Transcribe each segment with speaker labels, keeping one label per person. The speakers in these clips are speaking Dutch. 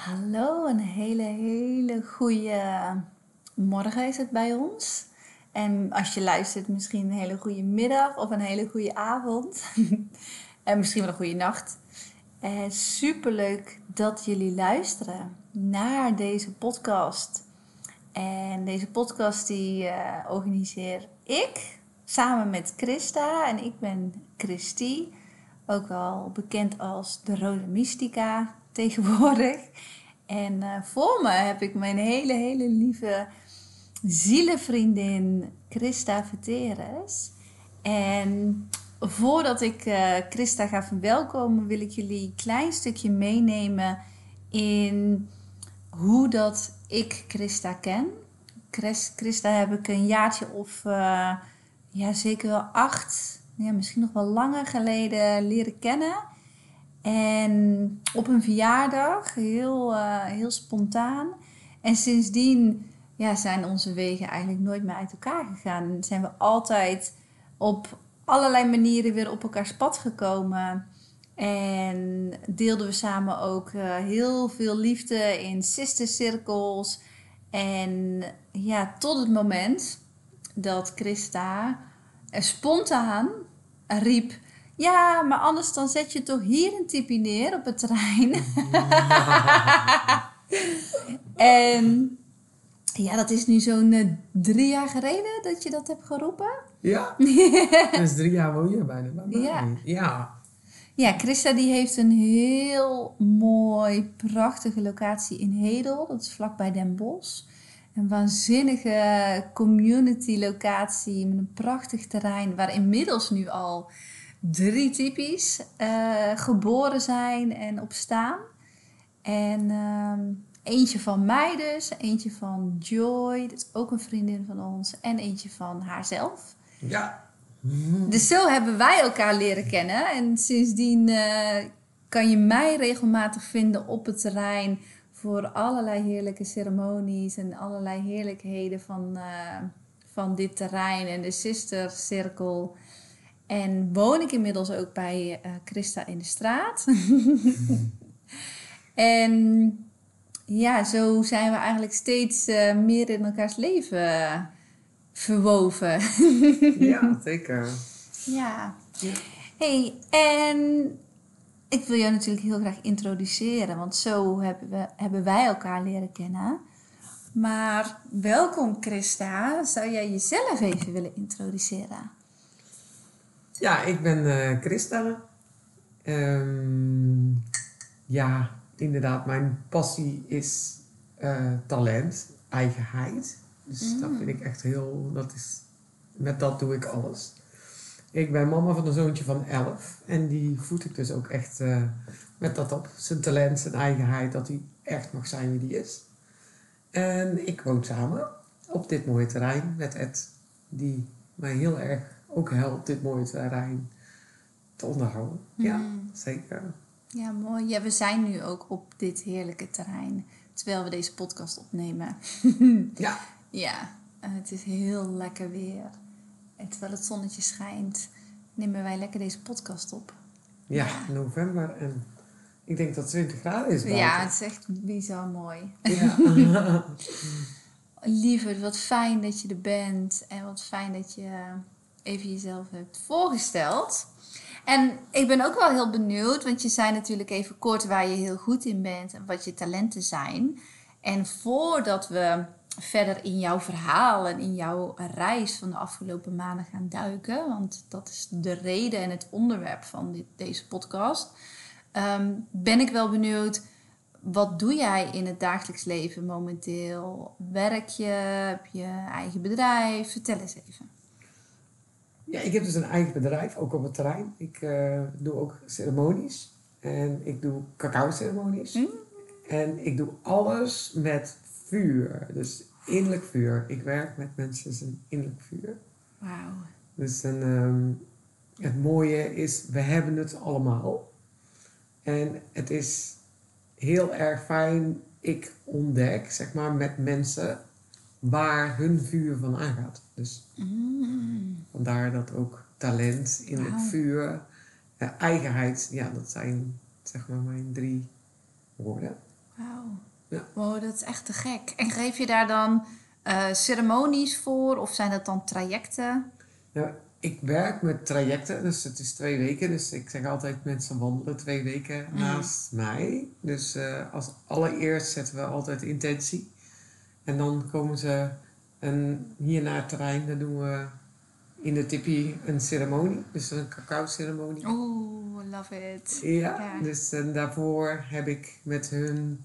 Speaker 1: Hallo, een hele, hele goede morgen is het bij ons. En als je luistert, misschien een hele goede middag of een hele goede avond. en misschien wel een goede nacht. Uh, superleuk dat jullie luisteren naar deze podcast. En deze podcast die uh, organiseer ik samen met Christa. En ik ben Christy, ook wel bekend als de Rode Mystica tegenwoordig. En uh, voor me heb ik mijn hele, hele lieve zielenvriendin Christa Verteres. En voordat ik uh, Christa ga verwelkomen, wil ik jullie een klein stukje meenemen in hoe dat ik Christa ken. Christa heb ik een jaartje of uh, ja, zeker wel acht, ja, misschien nog wel langer geleden leren kennen. En op een verjaardag, heel, uh, heel spontaan. En sindsdien ja, zijn onze wegen eigenlijk nooit meer uit elkaar gegaan. En zijn we altijd op allerlei manieren weer op elkaars pad gekomen. En deelden we samen ook uh, heel veel liefde in sistercirkels. En ja, tot het moment dat Christa spontaan riep ja, maar anders dan zet je toch hier een typie neer op het terrein. en ja, dat is nu zo'n uh, drie jaar geleden dat je dat hebt geroepen.
Speaker 2: Ja, dus drie jaar woon je bijna bij mij.
Speaker 1: Ja.
Speaker 2: ja.
Speaker 1: Ja, Christa die heeft een heel mooi, prachtige locatie in Hedel. Dat is vlakbij Den Bosch. Een waanzinnige community locatie met een prachtig terrein waar inmiddels nu al drie typisch uh, geboren zijn en op staan. En uh, eentje van mij dus, eentje van Joy, dat is ook een vriendin van ons, en eentje van haarzelf.
Speaker 2: Ja.
Speaker 1: Dus zo hebben wij elkaar leren kennen. En sindsdien uh, kan je mij regelmatig vinden op het terrein voor allerlei heerlijke ceremonies en allerlei heerlijkheden van, uh, van dit terrein en de sistercirkel. En woon ik inmiddels ook bij uh, Christa in de straat. en ja, zo zijn we eigenlijk steeds uh, meer in elkaars leven verwoven.
Speaker 2: ja, zeker.
Speaker 1: Ja. hey, en ik wil jou natuurlijk heel graag introduceren, want zo hebben, we, hebben wij elkaar leren kennen. Maar welkom Christa, zou jij jezelf even willen introduceren?
Speaker 2: Ja, ik ben uh, Christa. Um, ja, inderdaad, mijn passie is uh, talent, eigenheid. Dus mm. dat vind ik echt heel, dat is, met dat doe ik alles. Ik ben mama van een zoontje van 11 en die voed ik dus ook echt uh, met dat op. Zijn talent, zijn eigenheid, dat hij echt mag zijn wie hij is. En ik woon samen op dit mooie terrein met Ed, die mij heel erg ook helpt dit mooie terrein te onderhouden. Ja,
Speaker 1: Mm.
Speaker 2: zeker.
Speaker 1: Ja, mooi. Ja, we zijn nu ook op dit heerlijke terrein terwijl we deze podcast opnemen.
Speaker 2: Ja,
Speaker 1: ja, en het is heel lekker weer. En terwijl het zonnetje schijnt, nemen wij lekker deze podcast op.
Speaker 2: ja, november en ik denk dat het 20 graden is buiten.
Speaker 1: Ja, het is echt bizar mooi.
Speaker 2: Ja.
Speaker 1: Lieverd, wat fijn dat je er bent en wat fijn dat je even jezelf hebt voorgesteld. En ik ben ook wel heel benieuwd, want je zei natuurlijk even kort waar je heel goed in bent en wat je talenten zijn. En voordat we verder in jouw verhaal en in jouw reis van de afgelopen maanden gaan duiken, want dat is de reden en het onderwerp van deze podcast, um, ben ik wel benieuwd. Wat doe jij in het dagelijks leven momenteel? Werk je? Heb je eigen bedrijf? Vertel eens even.
Speaker 2: Ja, ik heb dus een eigen bedrijf, ook op het terrein. Ik eh, doe ook ceremonies en ik doe cacao-ceremonies.
Speaker 1: Hm?
Speaker 2: En ik doe alles met vuur, dus innerlijk vuur. Ik werk met mensen zijn innerlijk vuur.
Speaker 1: Wauw.
Speaker 2: Dus en, ehm, het mooie is, we hebben het allemaal. En het is heel erg fijn, ik ontdek, zeg maar, met mensen waar hun vuur van aangaat. Dus
Speaker 1: Mm.
Speaker 2: vandaar dat ook talent, innerlijk
Speaker 1: Wauw.
Speaker 2: vuur, eh, eigenheid, ja, dat zijn zeg maar mijn drie woorden.
Speaker 1: Wauw.
Speaker 2: Ja.
Speaker 1: Wow, dat is echt te gek. En geef je daar dan eh, ceremonies voor of zijn dat dan trajecten?
Speaker 2: Nou, ik werk met trajecten, dus het is twee weken. Dus ik zeg altijd mensen wandelen twee weken
Speaker 1: Mm.
Speaker 2: naast mij. Dus eh, als allereerst zetten we altijd intentie. En dan komen ze en hier naar het terrein, dan doen we in de tipi een ceremonie. Dus een cacao ceremonie.
Speaker 1: Oeh, love it.
Speaker 2: Ja,
Speaker 1: Ja.
Speaker 2: dus en daarvoor heb ik met hun,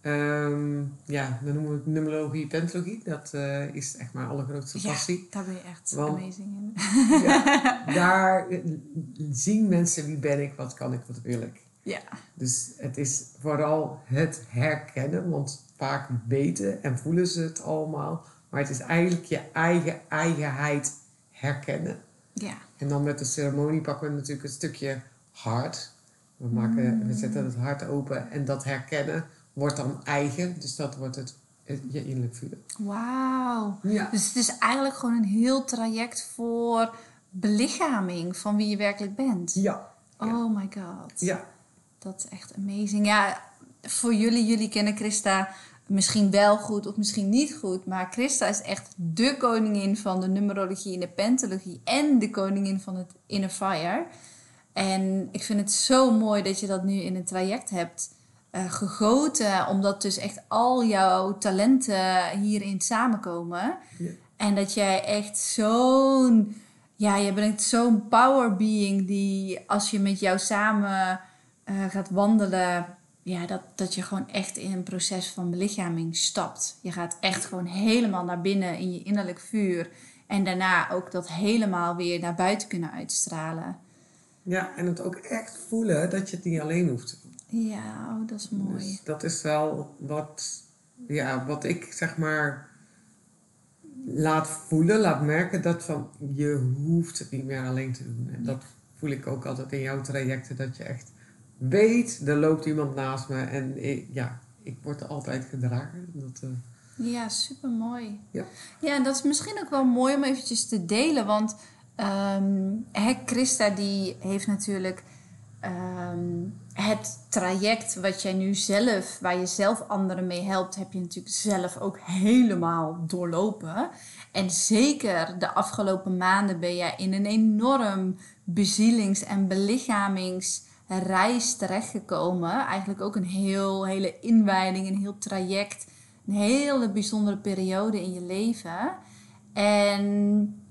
Speaker 2: ehm, ja, dan noemen we het numerologie, pentologie. Dat eh, is echt mijn allergrootste
Speaker 1: Ja,
Speaker 2: passie.
Speaker 1: daar ben je echt
Speaker 2: Want-
Speaker 1: amazing in.
Speaker 2: Ja, daar eh, zien mensen wie ben ik, wat kan ik, wat wil ik.
Speaker 1: Ja.
Speaker 2: Dus het is vooral het herkennen, want vaak weten en voelen ze het allemaal. Maar het is eigenlijk je eigen eigenheid herkennen.
Speaker 1: Ja.
Speaker 2: En dan met de ceremonie pakken we natuurlijk een stukje hart. We, maken, we zetten het hart open en dat herkennen wordt dan eigen. Dus dat wordt het, het- je innerlijk voelen.
Speaker 1: Wauw.
Speaker 2: Ja.
Speaker 1: Dus het is eigenlijk gewoon een heel traject voor belichaming van wie je werkelijk bent.
Speaker 2: Ja.
Speaker 1: Oh my god.
Speaker 2: Ja.
Speaker 1: Dat is echt amazing. Ja, voor jullie, jullie kennen Christa misschien wel goed of misschien niet goed. Maar Christa is echt de koningin van de numerologie en de pentologie. En de koningin van het Inner Fire. En ik vind het zo mooi dat je dat nu in een traject hebt eh, gegoten. Omdat dus echt al jouw talenten hierin samenkomen.
Speaker 2: Ja.
Speaker 1: En dat jij echt zo'n... Ja, je bent zo'n power being die als je met jou samen eh, gaat wandelen... Ja, dat, dat je gewoon echt in een proces van belichaming stapt. Je gaat echt gewoon helemaal naar binnen in je innerlijk vuur. En daarna ook dat helemaal weer naar buiten kunnen uitstralen.
Speaker 2: ja, en het ook echt voelen dat je het niet alleen hoeft te doen.
Speaker 1: Ja, oh, dat is mooi.
Speaker 2: Dus dat is wel wat, ja, wat ik zeg maar laat voelen, laat merken dat van je hoeft het niet meer alleen te doen. En dat voel ik ook altijd in jouw trajecten, dat je echt weet, er loopt iemand naast me en ik, ja, ik word altijd gedragen. Dat, eh,
Speaker 1: Ja, super mooi.
Speaker 2: Ja.
Speaker 1: ja, en dat is misschien ook wel mooi om eventjes te delen. Want hè, Christa die heeft natuurlijk ehm, het traject wat jij nu zelf, waar je zelf anderen mee helpt, heb je natuurlijk zelf ook helemaal doorlopen. En zeker de afgelopen maanden ben jij in een enorm bezielings- en belichamingsreis terechtgekomen. Eigenlijk ook een heel, hele inwijding, een heel traject. Een hele bijzondere periode in je leven. En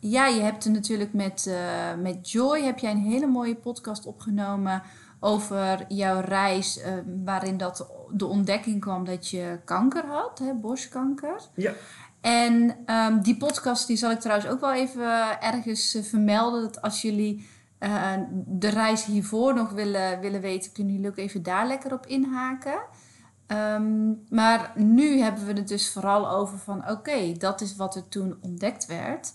Speaker 1: ja, je hebt er natuurlijk met, eh, met Joy heb jij een hele mooie podcast opgenomen over jouw reis, eh, waarin dat de ontdekking kwam dat je kanker had, hè, borstkanker.
Speaker 2: ja,
Speaker 1: En ehm, die podcast die zal ik trouwens ook wel even ergens eh, vermelden. Dat als jullie eh, de reis hiervoor nog willen, willen weten, kunnen jullie ook even daar lekker op inhaken. Ehm, maar nu hebben we het dus vooral over van oké, dat is wat er toen ontdekt werd.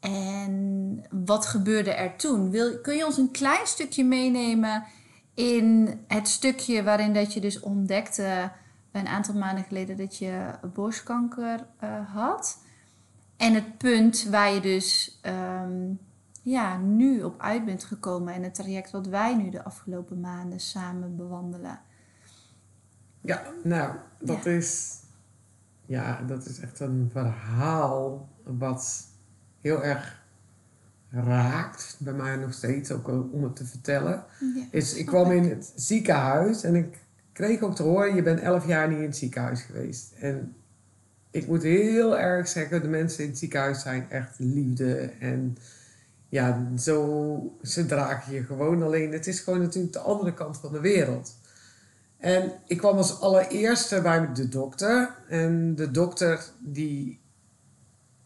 Speaker 1: En wat gebeurde er toen? Wil, kun je ons een klein stukje meenemen in het stukje waarin dat je dus ontdekte een aantal maanden geleden dat je borstkanker eh, had. En het punt waar je dus ehm, ja, nu op uit bent gekomen en het traject wat wij nu de afgelopen maanden samen bewandelen.
Speaker 2: ja, nou, dat is, ja, dat is echt een verhaal wat heel erg raakt, bij mij nog steeds, ook om het te vertellen.
Speaker 1: Ja.
Speaker 2: is, ik kwam in het ziekenhuis en ik kreeg ook te horen, je bent elf jaar niet in het ziekenhuis geweest. En ik moet heel erg zeggen, de mensen in het ziekenhuis zijn echt liefde. En ja, zo, ze dragen je gewoon. Alleen het is gewoon natuurlijk de andere kant van de wereld. En ik kwam als allereerste bij de dokter. En de dokter die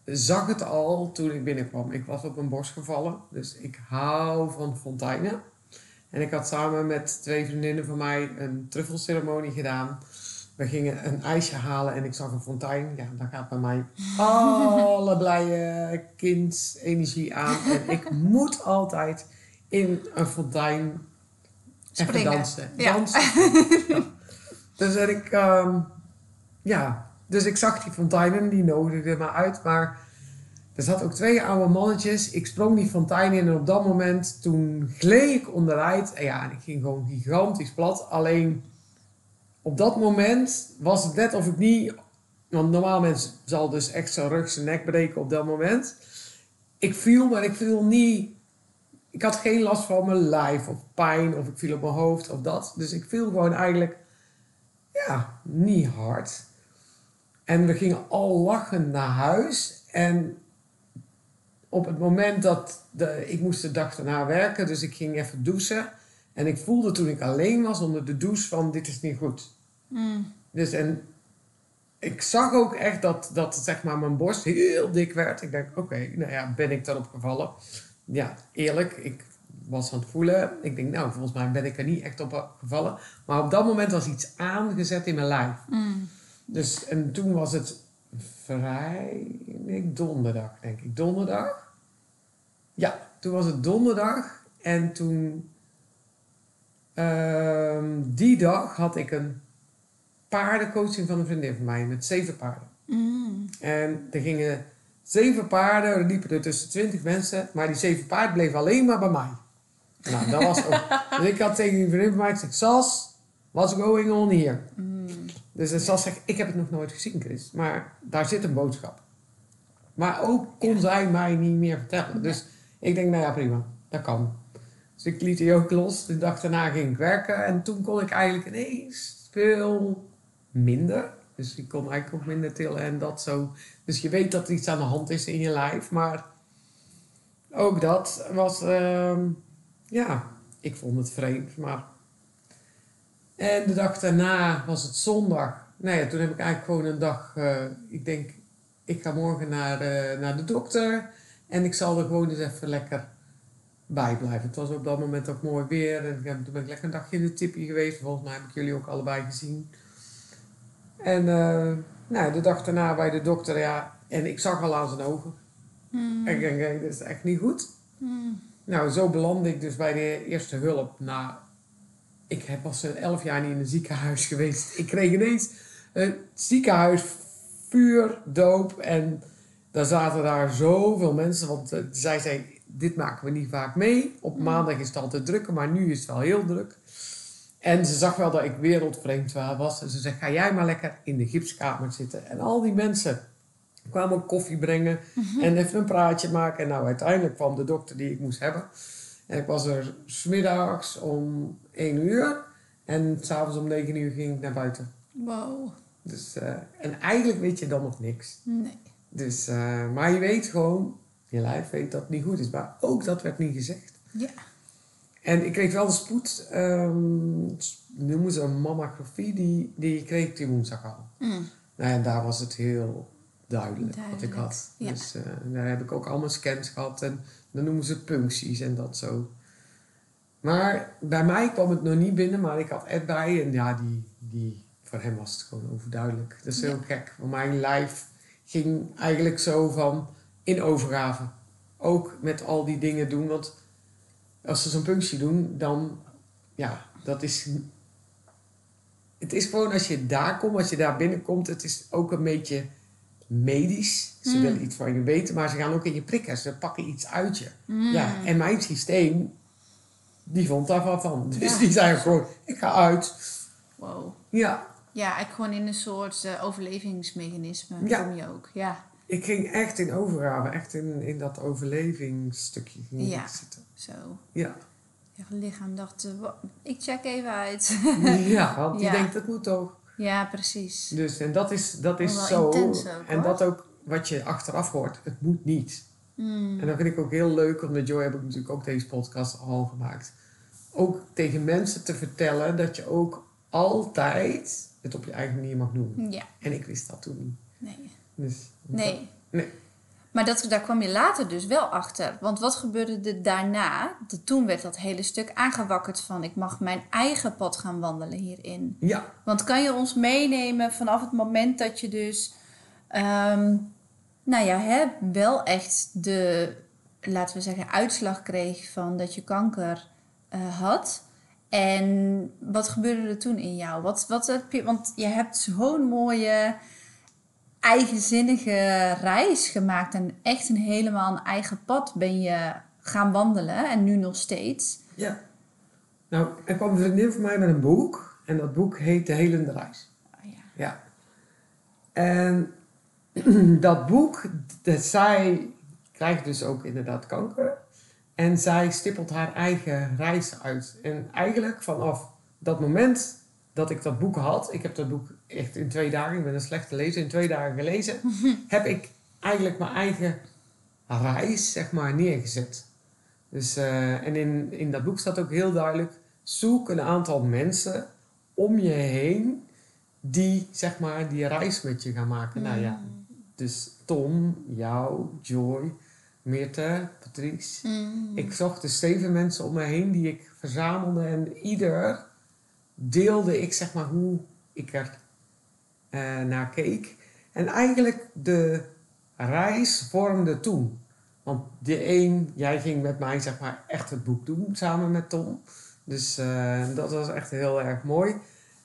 Speaker 2: zag het al toen ik binnenkwam. Ik was op mijn borst gevallen, dus ik hou van fonteinen. En ik had samen met twee vriendinnen van mij een truffelceremonie gedaan. We gingen een ijsje halen en ik zag een fontein. Ja, daar gaat bij mij alle blije kindsenergie aan. En ik moet altijd in een fontein even
Speaker 1: Springen.
Speaker 2: dansen.
Speaker 1: Ja.
Speaker 2: dansen. Ja. Dus en ik, ehm, ja, dus ik zag die fonteinen, die nodigden me uit. Maar er zat ook twee oude mannetjes. Ik sprong die fontein in en op dat moment, toen gleed ik onderuit. En ja, en ik ging gewoon gigantisch plat. Alleen op dat moment was het net of ik niet... Want normaal mensen zal dus echt zijn rug, zijn nek breken op dat moment. Ik viel, maar ik viel niet... Ik had geen last van mijn lijf of pijn of ik viel op mijn hoofd of dat. Dus ik viel gewoon eigenlijk, ja, niet hard. En we gingen al lachend naar huis. En op het moment dat de, ik moest de dag daarna werken, dus ik ging even douchen. En ik voelde toen ik alleen was onder de douche van dit is niet goed.
Speaker 1: Mm.
Speaker 2: Dus en ik zag ook echt dat, dat zeg maar mijn borst heel dik werd. Ik denk, oké, nou ja, ben ik daarop gevallen? Ja, eerlijk, ik was aan het voelen. Ik denk, nou, volgens mij ben ik er niet echt op gevallen. Maar op dat moment was iets aangezet in mijn lijf.
Speaker 1: Mm.
Speaker 2: Dus, en toen was het vrij, nee, donderdag, denk ik. Donderdag? Ja, toen was het donderdag. En toen, ehm, die dag had ik een paardencoaching van een vriendin van mij met zeven paarden.
Speaker 1: Mm.
Speaker 2: En er gingen zeven paarden, er liepen er tussen twintig mensen, maar die zeven paarden bleven alleen maar bij mij. Nou, dat was ook. dus ik had tegen die vriendin van mij gezegd, Sas, what's going on here?
Speaker 1: Mm.
Speaker 2: Dus Sas zegt, ik heb het nog nooit gezien, Chris, maar daar zit een boodschap. Maar ook kon zij mij niet meer vertellen. Dus ik denk, nou ja, prima, dat kan. Dus ik liet die ook los. De dag daarna ging ik werken en toen kon ik eigenlijk ineens veel minder. Dus ik kon eigenlijk ook minder tillen en dat zo. Dus je weet dat er iets aan de hand is in je lijf, maar ook dat was, ehm, ja, ik vond het vreemd, maar. En de dag daarna was het zondag. Nou ja, toen heb ik eigenlijk gewoon een dag, eh, ik denk, ik ga morgen naar, eh, naar de dokter en ik zal er gewoon eens even lekker bij blijven. Het was op dat moment ook mooi weer en ik heb, toen ben ik lekker een dagje in de tippie geweest. Volgens mij heb ik jullie ook allebei gezien. En eh, nou, de dag daarna bij de dokter, ja, en ik zag al aan zijn ogen.
Speaker 1: Mm.
Speaker 2: En ik denk, dit is echt niet goed.
Speaker 1: Mm.
Speaker 2: Nou, zo belandde ik dus bij de eerste hulp. Nou, ik heb was elf jaar niet in een ziekenhuis geweest. Ik kreeg ineens een ziekenhuis, vuur, doop. En daar zaten daar zoveel mensen. Want eh, zij zei, dit maken we niet vaak mee. Op maandag is het altijd drukker, maar nu is het wel heel druk. En ze zag wel dat ik wereldvreemd was. En ze zei, ga jij maar lekker in de gipskamer zitten. En al die mensen kwamen koffie brengen en even een praatje maken. En nou, uiteindelijk kwam de dokter die ik moest hebben. En ik was er smiddags om 1 uur. En s'avonds om 9 uur ging ik naar buiten.
Speaker 1: Wow.
Speaker 2: Dus, eh, en eigenlijk weet je dan nog niks.
Speaker 1: Nee.
Speaker 2: Dus, eh, maar je weet gewoon, je lijf weet dat het niet goed is. Maar ook dat werd niet gezegd.
Speaker 1: Ja.
Speaker 2: En ik kreeg wel de spoed, ehm, noemen ze een mammografie, die, die kreeg ik die woensdag al.
Speaker 1: Mm.
Speaker 2: Nou ja, daar was het heel duidelijk, wat ik had.
Speaker 1: ja.
Speaker 2: Dus eh, daar heb ik ook allemaal scans gehad en dan noemen ze puncties en dat zo. Maar bij mij kwam het nog niet binnen, maar ik had Ed bij en ja, die, die, voor hem was het gewoon overduidelijk. Dat is
Speaker 1: Ja.
Speaker 2: heel gek, want mijn lijf ging eigenlijk zo van in overgave. Ook met al die dingen doen, want als ze zo'n punctie doen, dan, ja, dat is het is gewoon als je daar komt, als je daar binnenkomt, het is ook een beetje medisch. Ze
Speaker 1: Mm.
Speaker 2: willen iets van je weten, maar ze gaan ook in je prikken. Ze pakken iets uit je.
Speaker 1: Mm.
Speaker 2: Ja, en mijn systeem, die vond daar wat van. Dus
Speaker 1: Ja.
Speaker 2: die zei gewoon, ik ga uit.
Speaker 1: Wow.
Speaker 2: Ja,
Speaker 1: Ja, eigenlijk gewoon in een soort eh, overlevingsmechanisme
Speaker 2: Ja.
Speaker 1: kom je ook. Ja,
Speaker 2: ik ging echt in overgave, echt in, in dat overlevingsstukje ging
Speaker 1: Ja.
Speaker 2: zitten.
Speaker 1: zo.
Speaker 2: Ja,
Speaker 1: Je lichaam dacht, eh, ik check even uit.
Speaker 2: ja want die
Speaker 1: Ja.
Speaker 2: denkt, dat moet toch.
Speaker 1: ja, precies.
Speaker 2: Dus en dat is, dat is zo.
Speaker 1: ook,
Speaker 2: en
Speaker 1: hoor.
Speaker 2: dat ook wat je achteraf hoort, het moet niet.
Speaker 1: Mm.
Speaker 2: En dat vind ik ook heel leuk, want met Joy heb ik natuurlijk ook deze podcast al gemaakt. Ook tegen mensen te vertellen dat je ook altijd het op je eigen manier mag doen.
Speaker 1: Ja,
Speaker 2: En ik wist dat toen niet.
Speaker 1: nee.
Speaker 2: Dus,
Speaker 1: Nee.
Speaker 2: Nee.
Speaker 1: Maar dat, daar kwam je later dus wel achter. Want wat gebeurde er daarna? De, toen werd dat hele stuk aangewakkerd van... ik mag mijn eigen pad gaan wandelen hierin.
Speaker 2: Ja,
Speaker 1: Want kan je ons meenemen vanaf het moment dat je dus... ehm, nou ja, hè, wel echt de, laten we zeggen, uitslag kreeg van dat je kanker eh, had... En wat gebeurde er toen in jou? Wat, wat heb je, want je hebt zo'n mooie eigenzinnige reis gemaakt. En echt een helemaal een eigen pad ben je gaan wandelen. En nu nog steeds.
Speaker 2: ja. Nou, er kwam een vriendin van mij met een boek. En dat boek heet De Helende Reis.
Speaker 1: Oh, ja.
Speaker 2: Ja. En dat boek, dat zij krijgt dus ook inderdaad kanker. En zij stippelt haar eigen reis uit. En eigenlijk vanaf dat moment dat ik dat boek had, ik heb dat boek echt in twee dagen, ik ben een slechte lezer, in twee dagen gelezen, heb ik eigenlijk mijn eigen reis, zeg maar, neergezet. Dus, eh, en in, in dat boek staat ook heel duidelijk, zoek een aantal mensen om je heen die, zeg maar, die reis met je gaan maken. Nou ja, dus Tom, jou, Joy, Meerte, Patrice.
Speaker 1: Mm.
Speaker 2: Ik zocht dus zeven mensen om me heen die ik verzamelde en ieder deelde ik zeg maar hoe ik er eh, naar keek. En eigenlijk de reis vormde toen. Want de een, jij ging met mij zeg maar echt het boek doen samen met Tom. Dus eh, dat was echt heel erg mooi.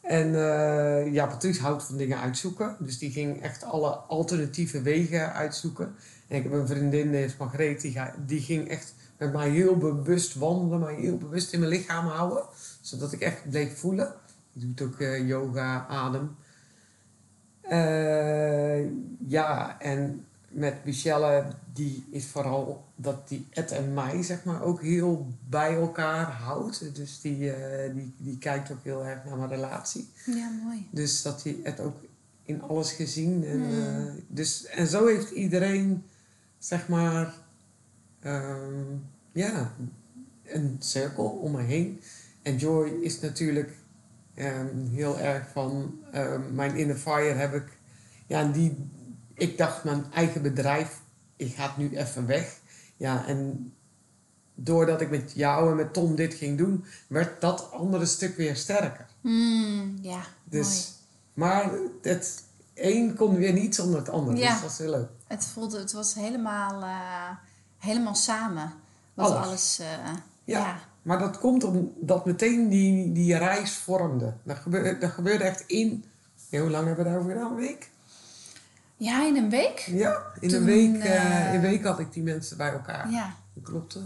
Speaker 2: En eh, ja, Patrice houdt van dingen uitzoeken. Dus die ging echt alle alternatieve wegen uitzoeken. En ik heb een vriendin, die is Margreet, die, die ging echt met mij heel bewust wandelen, mij heel bewust in mijn lichaam houden. Zodat ik echt bleef voelen. Die doet ook eh, yoga, adem. Eh, ja, en met Michelle, die is vooral dat die Ed en mij, zeg maar, ook heel bij elkaar houdt. Dus die, eh, die, die kijkt ook heel erg naar mijn relatie.
Speaker 1: Ja, mooi.
Speaker 2: Dus dat hij het ook in alles gezien. En,
Speaker 1: Hmm.
Speaker 2: dus, en zo heeft iedereen, zeg maar, ehm, ja, een cirkel om me heen. En Joy is natuurlijk ehm, heel erg van ehm, mijn inner fire heb ik. Ja, en die, ik dacht mijn eigen bedrijf, ik ga het nu even weg. Ja, en doordat ik met jou en met Tom dit ging doen, werd dat andere stuk weer sterker.
Speaker 1: Mm, ja,
Speaker 2: Dus, maar het een kon weer niet zonder het ander.
Speaker 1: Ja.
Speaker 2: Dus dat is heel leuk.
Speaker 1: Het voelde, het was helemaal, eh, helemaal samen. Wat
Speaker 2: Alles.
Speaker 1: alles, eh,
Speaker 2: Ja.
Speaker 1: ja.
Speaker 2: Maar dat komt omdat meteen die, die reis vormde. Dat gebeurde, dat gebeurde echt in... Ja, hoe lang hebben we daarover gedaan? Een week?
Speaker 1: Ja, in een week?
Speaker 2: Ja, in
Speaker 1: Toen,
Speaker 2: een week, een week had ik die mensen bij elkaar.
Speaker 1: Ja.
Speaker 2: Dat klopte.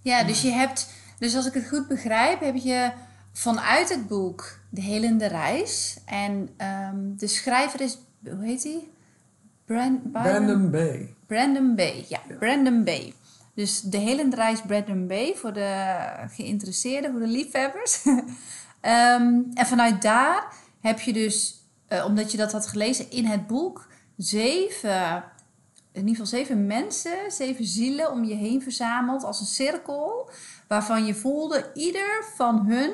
Speaker 1: Ja, dus je hebt, dus als ik het goed begrijp, heb je vanuit het boek De Helende Reis. En ehm, de schrijver is, hoe heet hij? Brand,
Speaker 2: Brandon Bay.
Speaker 1: Brandon Bay, ja, Brandon Bay. Dus de Helende Reis Brandon Bay voor de geïnteresseerden, voor de liefhebbers. Ehm, en vanuit daar heb je dus, eh, omdat je dat had gelezen in het boek, zeven, in ieder geval zeven mensen, zeven zielen om je heen verzameld als een cirkel. Waarvan je voelde, ieder van hun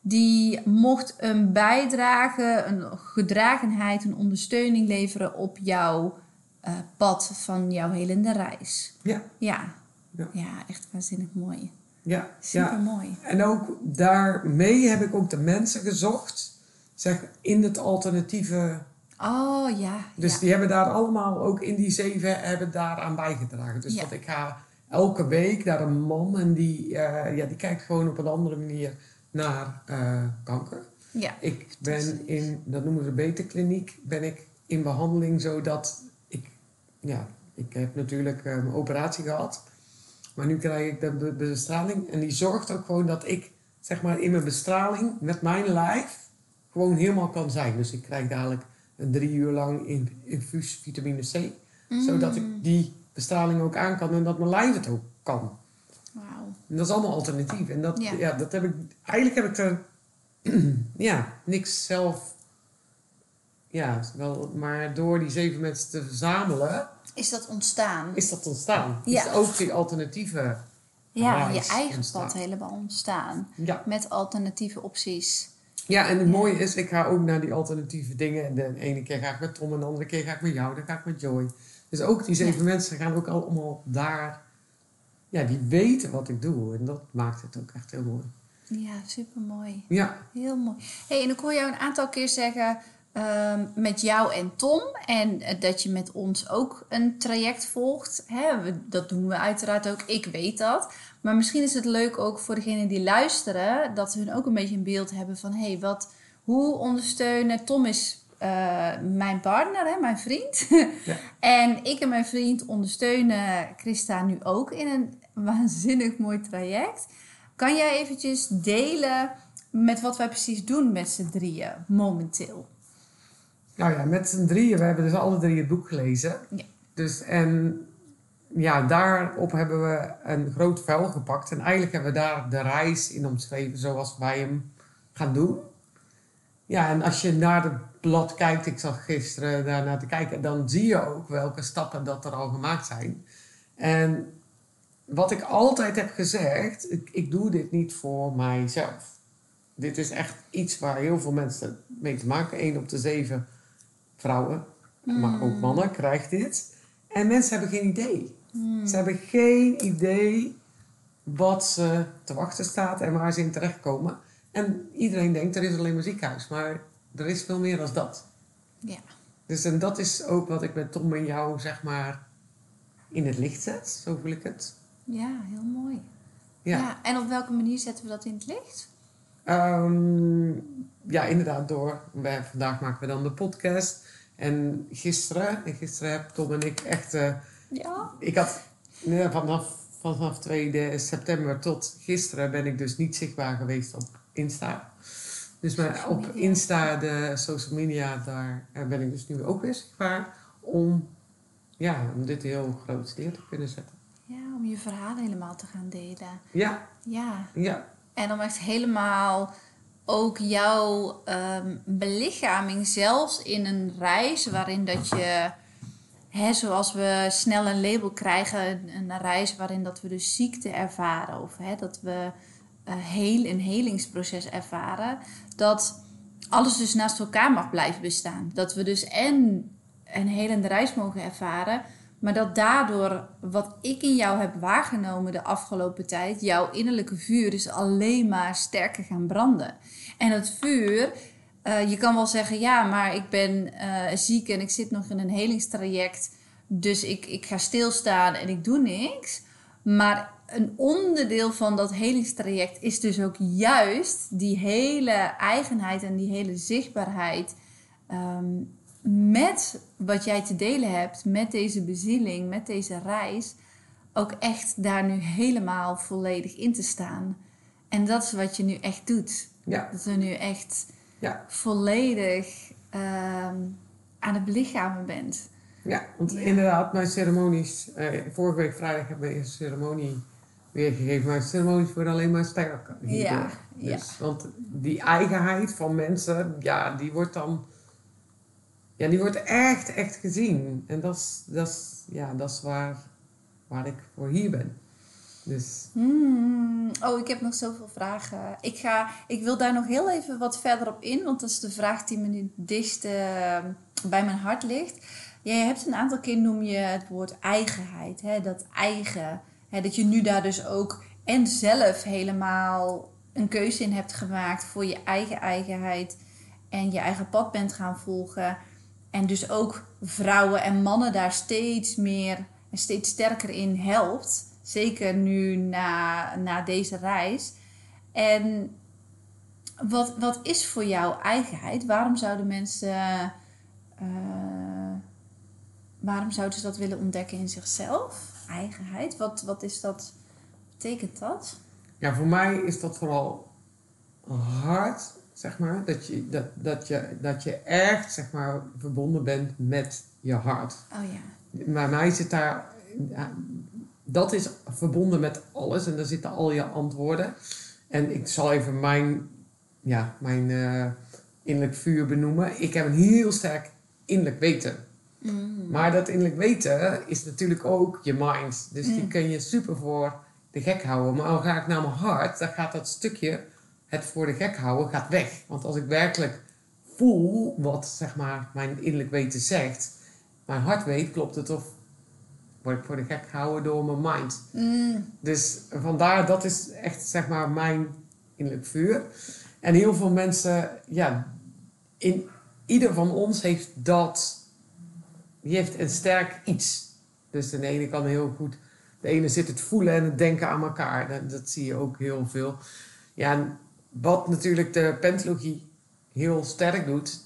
Speaker 1: die mocht een bijdrage, een gedragenheid, een ondersteuning leveren op jouw eh, pad van jouw helende reis.
Speaker 2: Ja,
Speaker 1: Ja,
Speaker 2: Ja.
Speaker 1: ja. echt waanzinnig mooi.
Speaker 2: ja,
Speaker 1: Super
Speaker 2: ja.
Speaker 1: mooi.
Speaker 2: En ook daarmee heb ik ook de mensen gezocht. Zeg, in het alternatieve
Speaker 1: Oh ja.
Speaker 2: Dus
Speaker 1: ja.
Speaker 2: die hebben daar allemaal, ook in die zeven, hebben daaraan bijgedragen. Dus dat ik ga elke week naar een man en die, eh, ja, die kijkt gewoon op een andere manier naar eh, kanker.
Speaker 1: ja.
Speaker 2: Ik ben in, dat noemen ze beterkliniek, ben ik in behandeling zodat ik, ja, ik heb natuurlijk eh, mijn operatie gehad. Maar nu krijg ik de, be- bestraling en die zorgt ook gewoon dat ik, zeg maar, in mijn bestraling met mijn lijf gewoon helemaal kan zijn. Dus ik krijg dadelijk een drie uur lang in, infuus vitamine C. Zodat ik die bestraling ook aan kan en dat mijn lijf het ook kan.
Speaker 1: Wauw.
Speaker 2: En dat is allemaal alternatief. En dat,
Speaker 1: Ja.
Speaker 2: ja. dat heb ik, eigenlijk heb ik er ja, niks zelf. Ja, wel, maar door die zeven mensen te verzamelen,
Speaker 1: Is dat ontstaan?
Speaker 2: is dat ontstaan.
Speaker 1: Ja.
Speaker 2: Is ook die alternatieve.
Speaker 1: ja, je eigen
Speaker 2: ontstaan.
Speaker 1: pad helemaal ontstaan.
Speaker 2: Ja.
Speaker 1: Met alternatieve opties.
Speaker 2: ja, en het
Speaker 1: Ja.
Speaker 2: mooie is, ik ga ook naar die alternatieve dingen. En de ene keer ga ik met Tom, en de andere keer ga ik met jou, dan ga ik met Joy. Dus ook die zeven mensen gaan ook allemaal daar. Ja, die weten wat ik doe. En dat maakt het ook echt heel mooi.
Speaker 1: Ja, super mooi.
Speaker 2: Ja,
Speaker 1: Heel mooi. Hey, en ik hoor jou een aantal keer zeggen ehm, met jou en Tom. En eh, dat je met ons ook een traject volgt. Hè, we- dat doen we uiteraard ook. Ik weet dat. Maar misschien is het leuk ook voor degenen die luisteren. Dat hun ook een beetje een beeld hebben van... Hé, hey, wat, hoe ondersteunen... Tom is eh, mijn partner, hè, mijn vriend.
Speaker 2: Ja.
Speaker 1: en ik en mijn vriend ondersteunen Christa nu ook in een waanzinnig mooi traject. Kan jij eventjes delen met wat wij precies doen met z'n drieën momenteel.
Speaker 2: Nou ja, met z'n drieën, we hebben dus alle drie het boek gelezen.
Speaker 1: Ja.
Speaker 2: Dus en ja, daarop hebben we een groot vuil gepakt. En eigenlijk hebben we daar de reis in omschreven zoals wij hem gaan doen. Ja, en als je naar het blad kijkt, ik zag gisteren daarnaar te kijken, dan zie je ook welke stappen dat er al gemaakt zijn. En wat ik altijd heb gezegd, ik, ik doe dit niet voor mijzelf. Dit is echt iets waar heel veel mensen mee te maken. Eén op de zeven vrouwen, maar ook mannen, krijgt dit. En mensen hebben geen idee. Ze hebben geen idee wat ze te wachten staat en waar ze in terechtkomen. En iedereen denkt, er is alleen maar ziekenhuis. Maar er is veel meer dan dat.
Speaker 1: Ja.
Speaker 2: Dus en dat is ook wat ik met Tom en jou, zeg maar, in het licht zet. Zo voel ik het.
Speaker 1: Ja, heel mooi.
Speaker 2: Ja.
Speaker 1: Ja. En op welke manier zetten we dat in het licht?
Speaker 2: Ehm, ja, inderdaad, door. Wij, vandaag maken we dan de podcast. En gisteren, en gisteren heb Tom en ik echt... eh,
Speaker 1: Ja.
Speaker 2: ik had ja, vanaf, vanaf 2 september tot gisteren ben ik dus niet zichtbaar geweest op Insta. Dus maar op. Insta, de social media, daar eh, ben ik dus nu ook weer zichtbaar. Om, ja, om dit heel groot neer te kunnen zetten.
Speaker 1: Ja, om je verhaal helemaal te gaan delen.
Speaker 2: Ja,
Speaker 1: Ja.
Speaker 2: ja,
Speaker 1: En om echt helemaal ook jouw ehm, belichaming, zelfs in een reis waarin dat je, hè, zoals we snel een label krijgen, een, reis waarin dat we dus ziekte ervaren of hè, dat we eh, heel, een helingsproces ervaren, dat alles dus naast elkaar mag blijven bestaan. Dat we dus en een helende reis mogen ervaren, maar dat daardoor wat ik in jou heb waargenomen de afgelopen tijd, jouw innerlijke vuur is alleen maar sterker gaan branden. En dat vuur, eh, je kan wel zeggen, ja, maar ik ben eh, ziek en ik zit nog in een helingstraject, dus ik, ik ga stilstaan en ik doe niks. Maar een onderdeel van dat helingstraject is dus ook juist die hele eigenheid en die hele zichtbaarheid. ehm, met wat jij te delen hebt, met deze bezieling, met deze reis, ook echt daar nu helemaal volledig in te staan. En dat is wat je nu echt doet.
Speaker 2: ja,
Speaker 1: Dat je nu echt
Speaker 2: ja.
Speaker 1: volledig ehm, aan het belichamen bent.
Speaker 2: Ja, want
Speaker 1: Ja.
Speaker 2: inderdaad, mijn ceremonies... eh, vorige week vrijdag heb ik een ceremonie weergegeven. Mijn ceremonies worden alleen maar sterker hierdoor.
Speaker 1: Ja, ja.
Speaker 2: Dus, Want die eigenheid van mensen, ja, die wordt dan... Ja, die wordt echt, echt gezien. En dat is, dat is, ja, dat is waar, waar ik voor hier ben. Dus
Speaker 1: Hmm, Oh, ik heb nog zoveel vragen. Ik, ga, ik wil daar nog heel even wat verder op in, want dat is de vraag die me het dichtst eh, bij mijn hart ligt. Jij hebt een aantal keer noem je het woord eigenheid, hè? dat eigen. Hè? Dat je nu daar dus ook en zelf helemaal een keuze in hebt gemaakt voor je eigen eigenheid en je eigen pad bent gaan volgen. En dus ook vrouwen en mannen daar steeds meer en steeds sterker in helpt. Zeker nu na, na deze reis. En wat, wat is voor jou eigenheid? Waarom zouden mensen. eh, waarom zouden ze dat willen ontdekken in zichzelf? Eigenheid? Wat, wat is dat? Betekent dat?
Speaker 2: ja, voor mij is dat vooral hard, zeg maar. Dat je, dat, dat je, dat je echt, zeg maar, verbonden bent met je hart.
Speaker 1: Oh ja.
Speaker 2: Bij mij zit daar, dat is verbonden met alles en daar zitten al je antwoorden. En ik zal even mijn, ja, mijn eh, innerlijk vuur benoemen. Ik heb een heel sterk innerlijk weten.
Speaker 1: Mm.
Speaker 2: Maar dat innerlijk weten is natuurlijk ook je mind. Dus die
Speaker 1: Mm.
Speaker 2: kun je super voor de gek houden. Maar al ga ik naar mijn hart, dan gaat dat stukje, het voor de gek houden, gaat weg. Want als ik werkelijk voel wat zeg maar, mijn innerlijk weten zegt, mijn hart weet, klopt het of word ik voor de gek gehouden door mijn mind.
Speaker 1: Mm.
Speaker 2: Dus vandaar, dat is echt zeg maar mijn innerlijk vuur. En heel veel mensen, ja, in ieder van ons heeft dat, die heeft een sterk iets. Dus de ene kan heel goed, de ene zit het voelen en het denken aan elkaar. Dat, dat zie je ook heel veel. Ja, wat natuurlijk de pentologie heel sterk doet,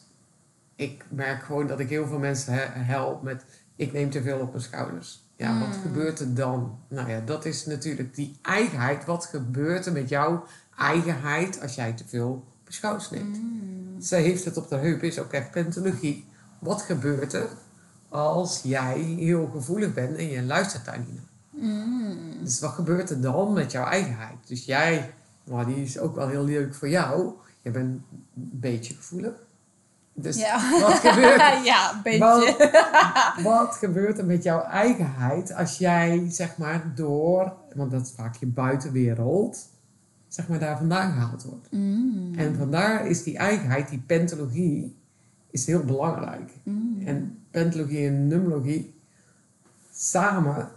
Speaker 2: ik merk gewoon dat ik heel veel mensen he- help met, ik neem te veel op mijn schouders. Ja, wat
Speaker 1: Mm.
Speaker 2: gebeurt er dan? Nou ja, dat is natuurlijk die eigenheid. Wat gebeurt er met jouw eigenheid als jij te veel op je schouders neemt. Zij heeft het op de heup, is ook echt pentologie. Wat gebeurt er als jij heel gevoelig bent en je luistert daar niet naar? Dus wat gebeurt er dan met jouw eigenheid? Dus jij, nou, die is ook wel heel leuk voor jou. Je bent een beetje gevoelig. Dus
Speaker 1: Ja.
Speaker 2: wat gebeurt er?
Speaker 1: ja, een beetje.
Speaker 2: Wat, wat gebeurt er met jouw eigenheid als jij, zeg maar, door, want dat is vaak je buitenwereld, zeg maar, daar vandaan gehaald wordt?
Speaker 1: Mm.
Speaker 2: En vandaar is die eigenheid, die pentologie, is heel belangrijk.
Speaker 1: Mm.
Speaker 2: En pentologie en numerologie samen,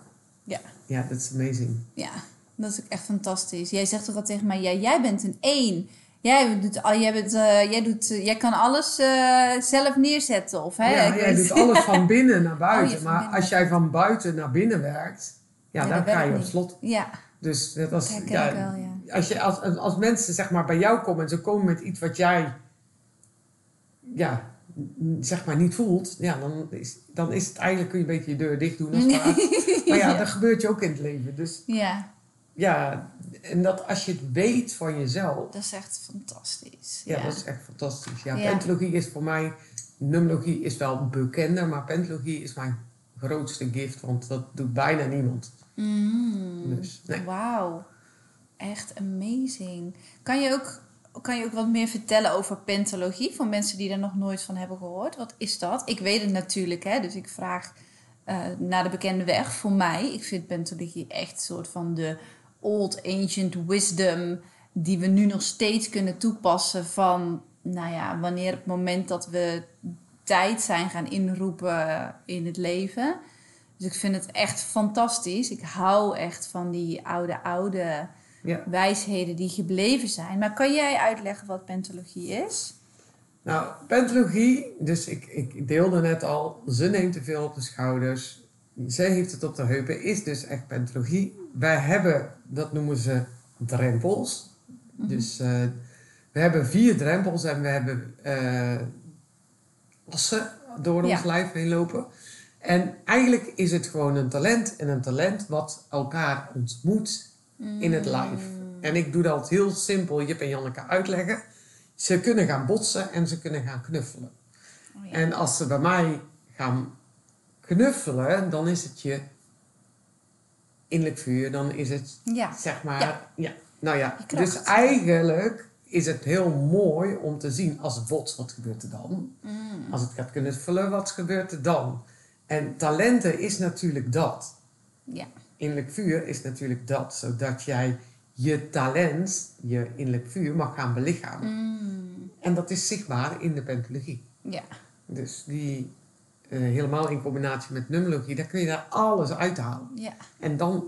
Speaker 1: Ja.
Speaker 2: ja, dat is amazing.
Speaker 1: Ja, dat is ook echt fantastisch. Jij zegt toch al tegen mij, ja, jij bent een één. Jij, doet, al, jij, bent, eh, jij, doet, eh, jij kan alles eh, zelf neerzetten. Of, hè?
Speaker 2: ja, jij doet alles van binnen naar
Speaker 1: Oh,
Speaker 2: buiten. maar
Speaker 1: binnen.
Speaker 2: als jij van buiten naar binnen werkt, ja,
Speaker 1: Ja,
Speaker 2: dan ga je op slot.
Speaker 1: Ja,
Speaker 2: Dus
Speaker 1: dat herken
Speaker 2: ja,
Speaker 1: ik wel, ja.
Speaker 2: als, je, als, als mensen zeg maar bij jou komen en ze komen met iets wat jij ja, zeg maar niet voelt, ja, dan is, dan is het eigenlijk kun je een beetje je deur dicht doen als. Maar ja, dat gebeurt je ook in het leven. Dus
Speaker 1: Ja,
Speaker 2: ja, en dat als je het weet van jezelf,
Speaker 1: dat is echt fantastisch.
Speaker 2: ja,
Speaker 1: Ja,
Speaker 2: dat is echt fantastisch. Ja,
Speaker 1: Ja.
Speaker 2: pentologie is voor mij, numerologie is wel bekender, maar pentologie is mijn grootste gift, want dat doet bijna niemand.
Speaker 1: Mm.
Speaker 2: Dus, nee.
Speaker 1: Wauw, echt amazing. Kan je, ook, kan je ook wat meer vertellen over pentologie voor mensen die er nog nooit van hebben gehoord? Wat is dat? Ik weet het natuurlijk, hè, dus ik vraag eh, naar de bekende weg. Voor mij, ik vind pentologie echt een soort van de old ancient wisdom die we nu nog steeds kunnen toepassen van, nou ja, wanneer het moment dat we tijd zijn gaan inroepen in het leven. Dus ik vind het echt fantastisch. Ik hou echt van die oude, oude
Speaker 2: Ja.
Speaker 1: wijsheden die gebleven zijn. Maar kan jij uitleggen wat pentologie is?
Speaker 2: Nou, pentologie, dus ik, ik deelde net al, ze neemt te veel op de schouders, zij heeft het op de heupen, is dus echt pentologie. Wij hebben, dat noemen ze drempels. Dus eh, we hebben vier drempels en we hebben eh assen door ons lijf heen lopen. En eigenlijk is het gewoon een talent en een talent wat elkaar ontmoet in het lijf. En ik doe dat heel simpel, Jip en Janneke uitleggen. Ze kunnen gaan botsen en ze kunnen gaan knuffelen.
Speaker 1: Oh ja.
Speaker 2: En als ze bij mij gaan knuffelen, dan is het je innerlijk vuur. Dan is het,
Speaker 1: ja.
Speaker 2: zeg maar,
Speaker 1: Ja.
Speaker 2: ja. Nou ja, dus eigenlijk is het heel mooi om te zien als botst, wat gebeurt er dan?
Speaker 1: Mm.
Speaker 2: Als het gaat knuffelen, wat gebeurt er dan? En talenten is natuurlijk dat.
Speaker 1: ja.
Speaker 2: Innerlijk vuur is natuurlijk dat, zodat jij je talent, je innerlijk vuur, mag gaan belichamen.
Speaker 1: Mm.
Speaker 2: En dat is zichtbaar in de pentologie.
Speaker 1: Ja.
Speaker 2: Dus die eh, helemaal in combinatie met numerologie, daar kun je daar alles uithalen.
Speaker 1: Ja.
Speaker 2: En dan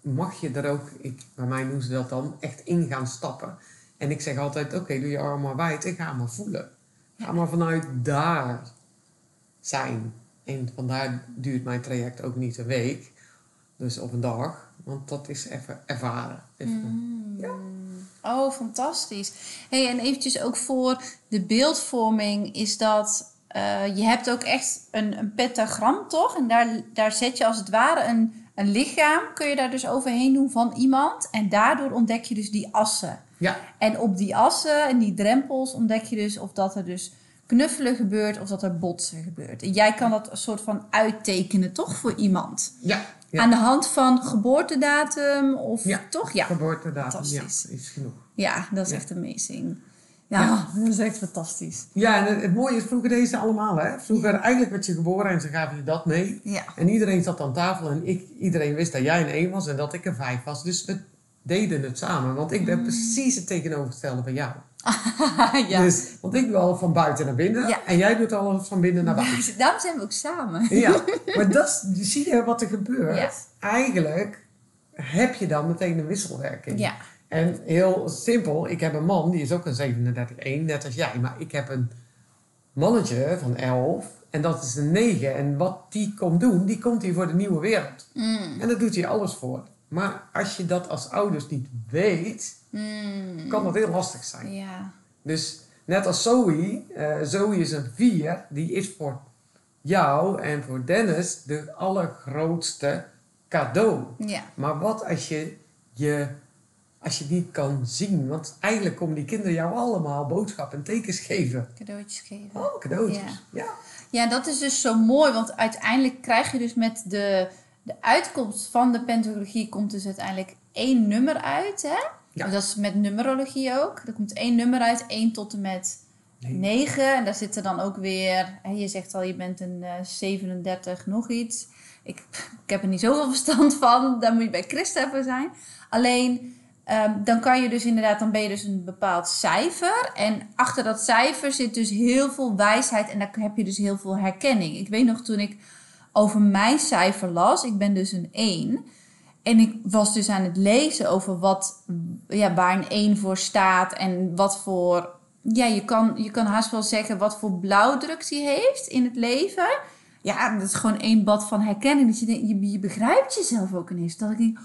Speaker 2: mag je er ook, ik, bij mij noemen ze dat dan, echt in gaan stappen. En ik zeg altijd, oké, doe je arm maar wijd en ga maar voelen. Ga
Speaker 1: Ja.
Speaker 2: maar vanuit daar zijn. En vandaar duurt mijn traject ook niet een week, dus op een dag. Want dat is even ervaren. Even,
Speaker 1: Mm.
Speaker 2: Ja.
Speaker 1: Oh, fantastisch. Hey, en eventjes ook voor de beeldvorming is dat... eh, je hebt ook echt een, een pentagram, toch? En daar, daar zet je als het ware een, een lichaam... kun je daar dus overheen doen van iemand. En daardoor ontdek je dus die assen.
Speaker 2: Ja,
Speaker 1: En op die assen en die drempels ontdek je dus of dat er dus knuffelen gebeurt... of dat er botsen gebeurt. En jij kan dat een soort van uittekenen, toch? Voor iemand.
Speaker 2: ja, ja.
Speaker 1: Aan de hand van geboortedatum of
Speaker 2: Ja.
Speaker 1: toch? Ja.
Speaker 2: geboortedatum, ja, is genoeg.
Speaker 1: Ja, dat is
Speaker 2: Ja.
Speaker 1: echt amazing. Ja, dat is echt fantastisch.
Speaker 2: Ja, en het, mooie is, vroeger deden ze allemaal, hè. Vroeger, eigenlijk werd je geboren en ze gaven je dat mee.
Speaker 1: Ja.
Speaker 2: En iedereen zat aan tafel en ik, iedereen wist dat jij een één was en dat ik een vijf was. Dus we deden het samen, want ik ben precies het tegenovergestelde van jou.
Speaker 1: ja.
Speaker 2: Dus, want ik doe alles van buiten naar binnen
Speaker 1: Ja.
Speaker 2: en jij doet alles van binnen naar buiten.
Speaker 1: Daarom zijn we ook samen.
Speaker 2: Ja, maar dat zie je wat er gebeurt? Eigenlijk heb je dan meteen een wisselwerking.
Speaker 1: Ja.
Speaker 2: En heel simpel, ik heb een man, die is ook een 37-1, net als jij. Maar ik heb een mannetje van 11 en dat is een 9. En wat die komt doen, die komt hier voor de nieuwe wereld.
Speaker 1: Mm.
Speaker 2: En daar doet hij alles voor. Maar als je dat als ouders niet weet,
Speaker 1: Mm.
Speaker 2: kan dat heel lastig zijn.
Speaker 1: Ja.
Speaker 2: Dus net als Zoe, eh, Zoe is een 4, die is voor jou en voor Dennis de allergrootste cadeau.
Speaker 1: Ja.
Speaker 2: Maar wat als je je als je niet kan zien. Want eigenlijk komen die kinderen jou allemaal boodschappen en tekens geven.
Speaker 1: Cadeautjes geven.
Speaker 2: Oh, cadeautjes.
Speaker 1: Ja.
Speaker 2: Ja.
Speaker 1: Ja, dat is dus zo mooi, want uiteindelijk krijg je dus met de, de uitkomst van de pentologie komt dus uiteindelijk één nummer uit, hè?
Speaker 2: Ja.
Speaker 1: Dat is met numerologie ook. Er komt één nummer uit, één tot en met
Speaker 2: Nee.
Speaker 1: 9. En daar zitten dan ook weer, je zegt al, je bent een eh 37 nog iets. Ik, ik heb er niet zoveel verstand van, daar moet je bij Christa voor zijn. Alleen, ehm, dan kan je dus inderdaad, dan ben je dus een bepaald cijfer. En achter dat cijfer zit dus heel veel wijsheid en daar heb je dus heel veel herkenning. Ik weet nog toen ik over mijn cijfer las, ik ben dus een 1. En ik was dus aan het lezen over wat, ja, waar een 1 voor staat en wat voor, ja, je kan, je kan haast wel zeggen wat voor blauwdruk die heeft in het leven. Ja, dat is gewoon één bad van herkenning. Dat je, je, je begrijpt jezelf ook ineens. Dat ik denk,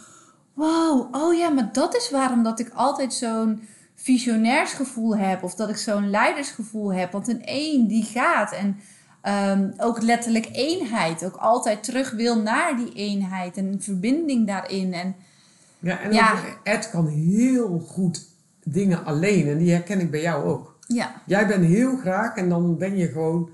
Speaker 1: wow, oh ja, maar dat is waarom dat ik altijd zo'n visionairsgevoel heb. Of dat ik zo'n leidersgevoel heb. Want een één die gaat en ehm, ook letterlijk eenheid. Ook altijd terug wil naar die eenheid. En een verbinding daarin. En
Speaker 2: Ja, en
Speaker 1: Ja.
Speaker 2: Ed kan heel goed dingen alleen. En die herken ik bij jou ook.
Speaker 1: ja,
Speaker 2: Jij bent heel graag en dan ben je gewoon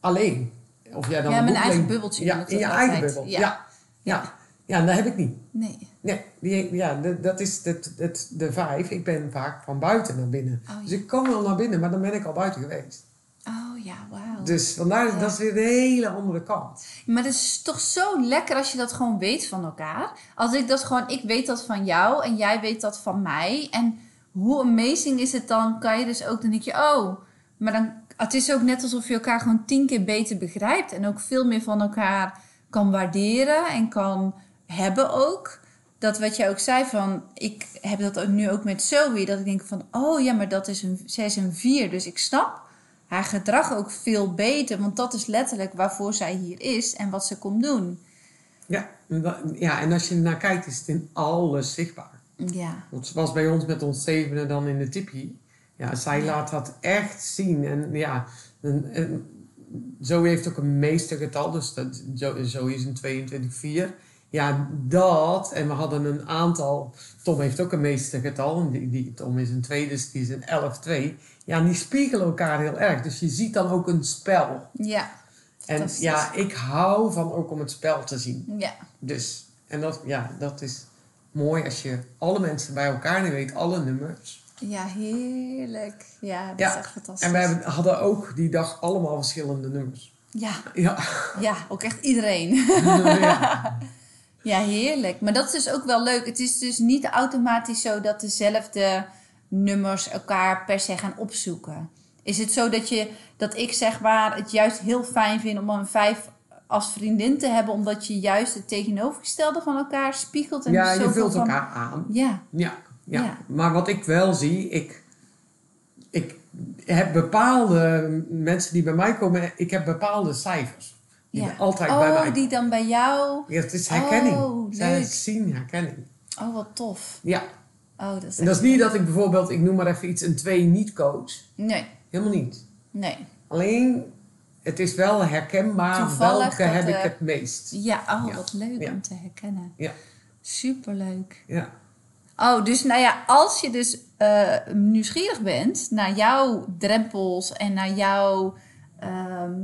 Speaker 2: alleen. Of jij dan
Speaker 1: Ja, mijn eigen bubbeltje
Speaker 2: Ja, in je eigen bubbel.
Speaker 1: Ja.
Speaker 2: Ja. Ja. Ja. dat heb ik niet.
Speaker 1: nee.
Speaker 2: Nee, die, ja, de- dat is het, het, de vijf. Ik ben vaak van buiten naar binnen.
Speaker 1: Oh, ja.
Speaker 2: Dus ik kom wel naar binnen, maar dan ben ik al buiten geweest.
Speaker 1: Oh ja, wauw.
Speaker 2: Dus vandaar,
Speaker 1: Ja.
Speaker 2: dat is weer de hele andere kant.
Speaker 1: Maar het is toch zo lekker als je dat gewoon weet van elkaar. Als ik dat gewoon, ik weet dat van jou en jij weet dat van mij. En hoe amazing is het dan? Kan je dus ook, dan denk je, oh, maar dan, het is ook net alsof je elkaar gewoon tien keer beter begrijpt. En ook veel meer van elkaar kan waarderen en kan hebben ook. Dat wat jij ook zei van, ik heb dat nu ook met Zoe. Dat ik denk van, oh ja, maar dat is een, zij is een vier. Dus ik snap haar gedrag ook veel beter. Want dat is letterlijk waarvoor zij hier is en wat ze komt doen.
Speaker 2: Ja, en ja, en als je ernaar kijkt, is het in alles zichtbaar.
Speaker 1: Ja,
Speaker 2: Want ze was bij ons met ons zevenen dan in de tipi. Ja, zij
Speaker 1: Ja.
Speaker 2: laat dat echt zien. En ja, en, en Zoe heeft ook een meestergetal. Dus dat, zo, Zoe is een 22,4. Ja, dat. En we hadden een aantal. Tom heeft ook een meestergetal. En die, die, Tom is een 2, dus die is een 11,2. Ja, en die spiegelen elkaar heel erg. Dus je ziet dan ook een spel.
Speaker 1: ja,
Speaker 2: En ja, ik hou van ook om het spel te zien.
Speaker 1: ja.
Speaker 2: Dus, en dat, ja, dat is mooi als je alle mensen bij elkaar je weet alle nummers.
Speaker 1: Ja, heerlijk. Ja, dat
Speaker 2: Ja,
Speaker 1: is echt fantastisch.
Speaker 2: En we hadden ook die dag allemaal verschillende nummers.
Speaker 1: Ja,
Speaker 2: Ja.
Speaker 1: ja, ook echt iedereen.
Speaker 2: ja.
Speaker 1: Ja, heerlijk. Maar dat is dus ook wel leuk. Het is dus niet automatisch zo dat dezelfde nummers elkaar per se gaan opzoeken. Is het zo dat, je, dat ik zeg maar het juist heel fijn vind om een vijf als vriendin te hebben, omdat je juist het tegenovergestelde van elkaar spiegelt en
Speaker 2: ja,
Speaker 1: dus
Speaker 2: je vult
Speaker 1: van-
Speaker 2: elkaar aan.
Speaker 1: Ja,
Speaker 2: Ja, ja.
Speaker 1: Ja.
Speaker 2: Maar wat ik wel zie, ik, ik heb bepaalde mensen die bij mij komen, ik heb bepaalde cijfers. Die
Speaker 1: ja.
Speaker 2: altijd
Speaker 1: oh,
Speaker 2: bij mij
Speaker 1: die dan bij jou.
Speaker 2: Ja, het is herkenning.
Speaker 1: Oh,
Speaker 2: Zij
Speaker 1: leuk.
Speaker 2: zien herkenning.
Speaker 1: Oh, wat tof.
Speaker 2: Ja.
Speaker 1: Oh, dat is
Speaker 2: En dat is niet dat ik bijvoorbeeld, ik noem maar even iets, een 2 niet coach.
Speaker 1: Nee,
Speaker 2: Helemaal niet.
Speaker 1: nee.
Speaker 2: Alleen, het is wel herkenbaar
Speaker 1: Toevallig
Speaker 2: welke heb ik het meest.
Speaker 1: Ja, oh,
Speaker 2: Ja.
Speaker 1: wat leuk
Speaker 2: Ja.
Speaker 1: om te herkennen.
Speaker 2: Ja.
Speaker 1: Superleuk.
Speaker 2: Ja.
Speaker 1: Oh, dus nou ja, als je dus eh, nieuwsgierig bent naar jouw drempels en naar jouw ehm,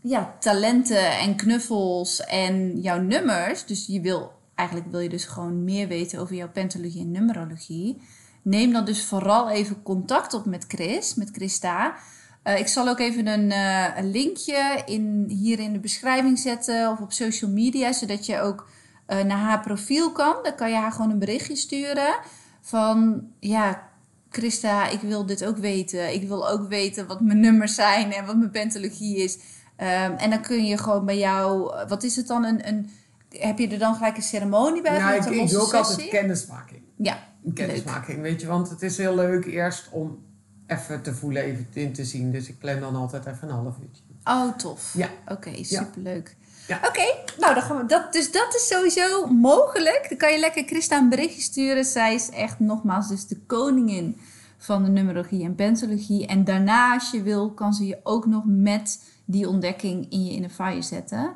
Speaker 1: ja, talenten en knuffels en jouw nummers, dus je wil eigenlijk wil je dus gewoon meer weten over jouw pentologie en numerologie, neem dan dus vooral even contact op met Chris, met Christa. Eh, ik zal ook even een, eh, een linkje in, hier in de beschrijving zetten of op social media, zodat je ook eh, naar haar profiel kan. Dan kan je haar gewoon een berichtje sturen van ja, Christa, ik wil dit ook weten. Ik wil ook weten wat mijn nummers zijn en wat mijn pentologie is. Ehm, en dan kun je gewoon bij jou, wat is het dan? Een, een, heb je er dan gelijk een ceremonie bij?
Speaker 2: Ja, ik, doe ook altijd kennismaking.
Speaker 1: Ja, leuk.
Speaker 2: kennismaking, weet je. Want het is heel leuk eerst om even te voelen, even in te zien. Dus ik plan dan altijd even een half uurtje.
Speaker 1: Oh, tof.
Speaker 2: Ja.
Speaker 1: Oké, superleuk.
Speaker 2: Ja.
Speaker 1: Oké, nou dan gaan we dat. Dus dat is sowieso mogelijk. Dan kan je lekker Christa een berichtje sturen. Zij is echt nogmaals dus de koningin van de numerologie en pentologie. En daarna, als je wil, kan ze je ook nog met die ontdekking in je inner fire zetten.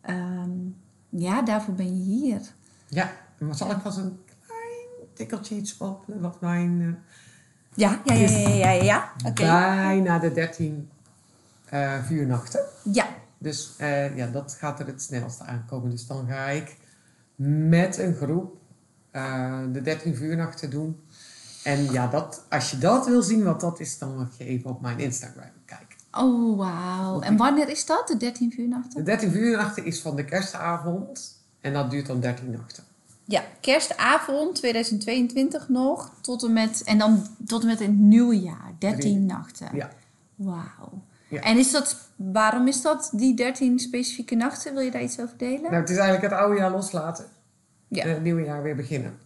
Speaker 1: Ehm, ja, daarvoor ben je hier.
Speaker 2: Ja, maar zal ik vast een klein tikkeltje iets op. Wat mijn... eh,
Speaker 1: Ja, ja, ja, ja, ja, ja. ja. Oké.
Speaker 2: Bijna de 13 eh vuurnachten.
Speaker 1: Ja.
Speaker 2: Dus eh, ja, dat gaat er het snelste aankomen. Dus dan ga ik met een groep eh, de 13 vuurnachten doen. En ja, dat, als je dat wil zien wat dat is, dan mag je even op mijn Instagram kijken.
Speaker 1: Oh, wauw. En wanneer is dat, de 13 vuurnachten?
Speaker 2: De 13 vuurnachten is van de kerstavond en dat duurt dan 13 nachten.
Speaker 1: Ja, kerstavond 2022 nog. Tot en met, en dan tot en met het nieuwe jaar. 13
Speaker 2: Drie.
Speaker 1: nachten.
Speaker 2: Ja.
Speaker 1: Wauw.
Speaker 2: Ja.
Speaker 1: En is dat, waarom is dat die 13 specifieke nachten? Wil je daar iets over delen?
Speaker 2: Nou, het is eigenlijk het oude jaar loslaten
Speaker 1: Ja.
Speaker 2: en het nieuwe jaar weer beginnen.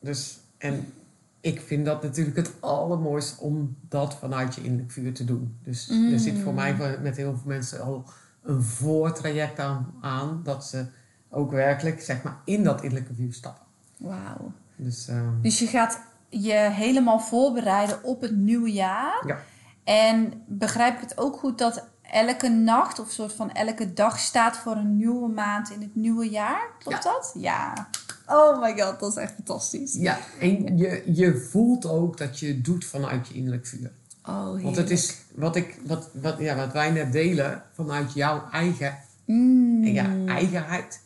Speaker 2: Dus, en ik vind dat natuurlijk het allermooiste om dat vanuit je innerlijk vuur te doen. Dus
Speaker 1: Mm.
Speaker 2: er zit voor mij met heel veel mensen al een voortraject aan, aan dat ze ook werkelijk zeg maar, in dat innerlijke vuur stappen.
Speaker 1: Wauw.
Speaker 2: Dus ehm,
Speaker 1: Dus je gaat je helemaal voorbereiden op het nieuwe jaar.
Speaker 2: ja,
Speaker 1: En begrijp ik het ook goed dat elke nacht of soort van elke dag staat voor een nieuwe maand in het nieuwe jaar? Klopt dat? Ja. Oh my god, dat is echt fantastisch.
Speaker 2: ja, en je, je voelt ook dat je het doet vanuit je innerlijk vuur.
Speaker 1: Oh,
Speaker 2: Want
Speaker 1: heerlijk.
Speaker 2: het is wat, ik, wat, wat, ja, wat wij net delen vanuit jouw eigen
Speaker 1: Mm.
Speaker 2: en ja, eigenheid.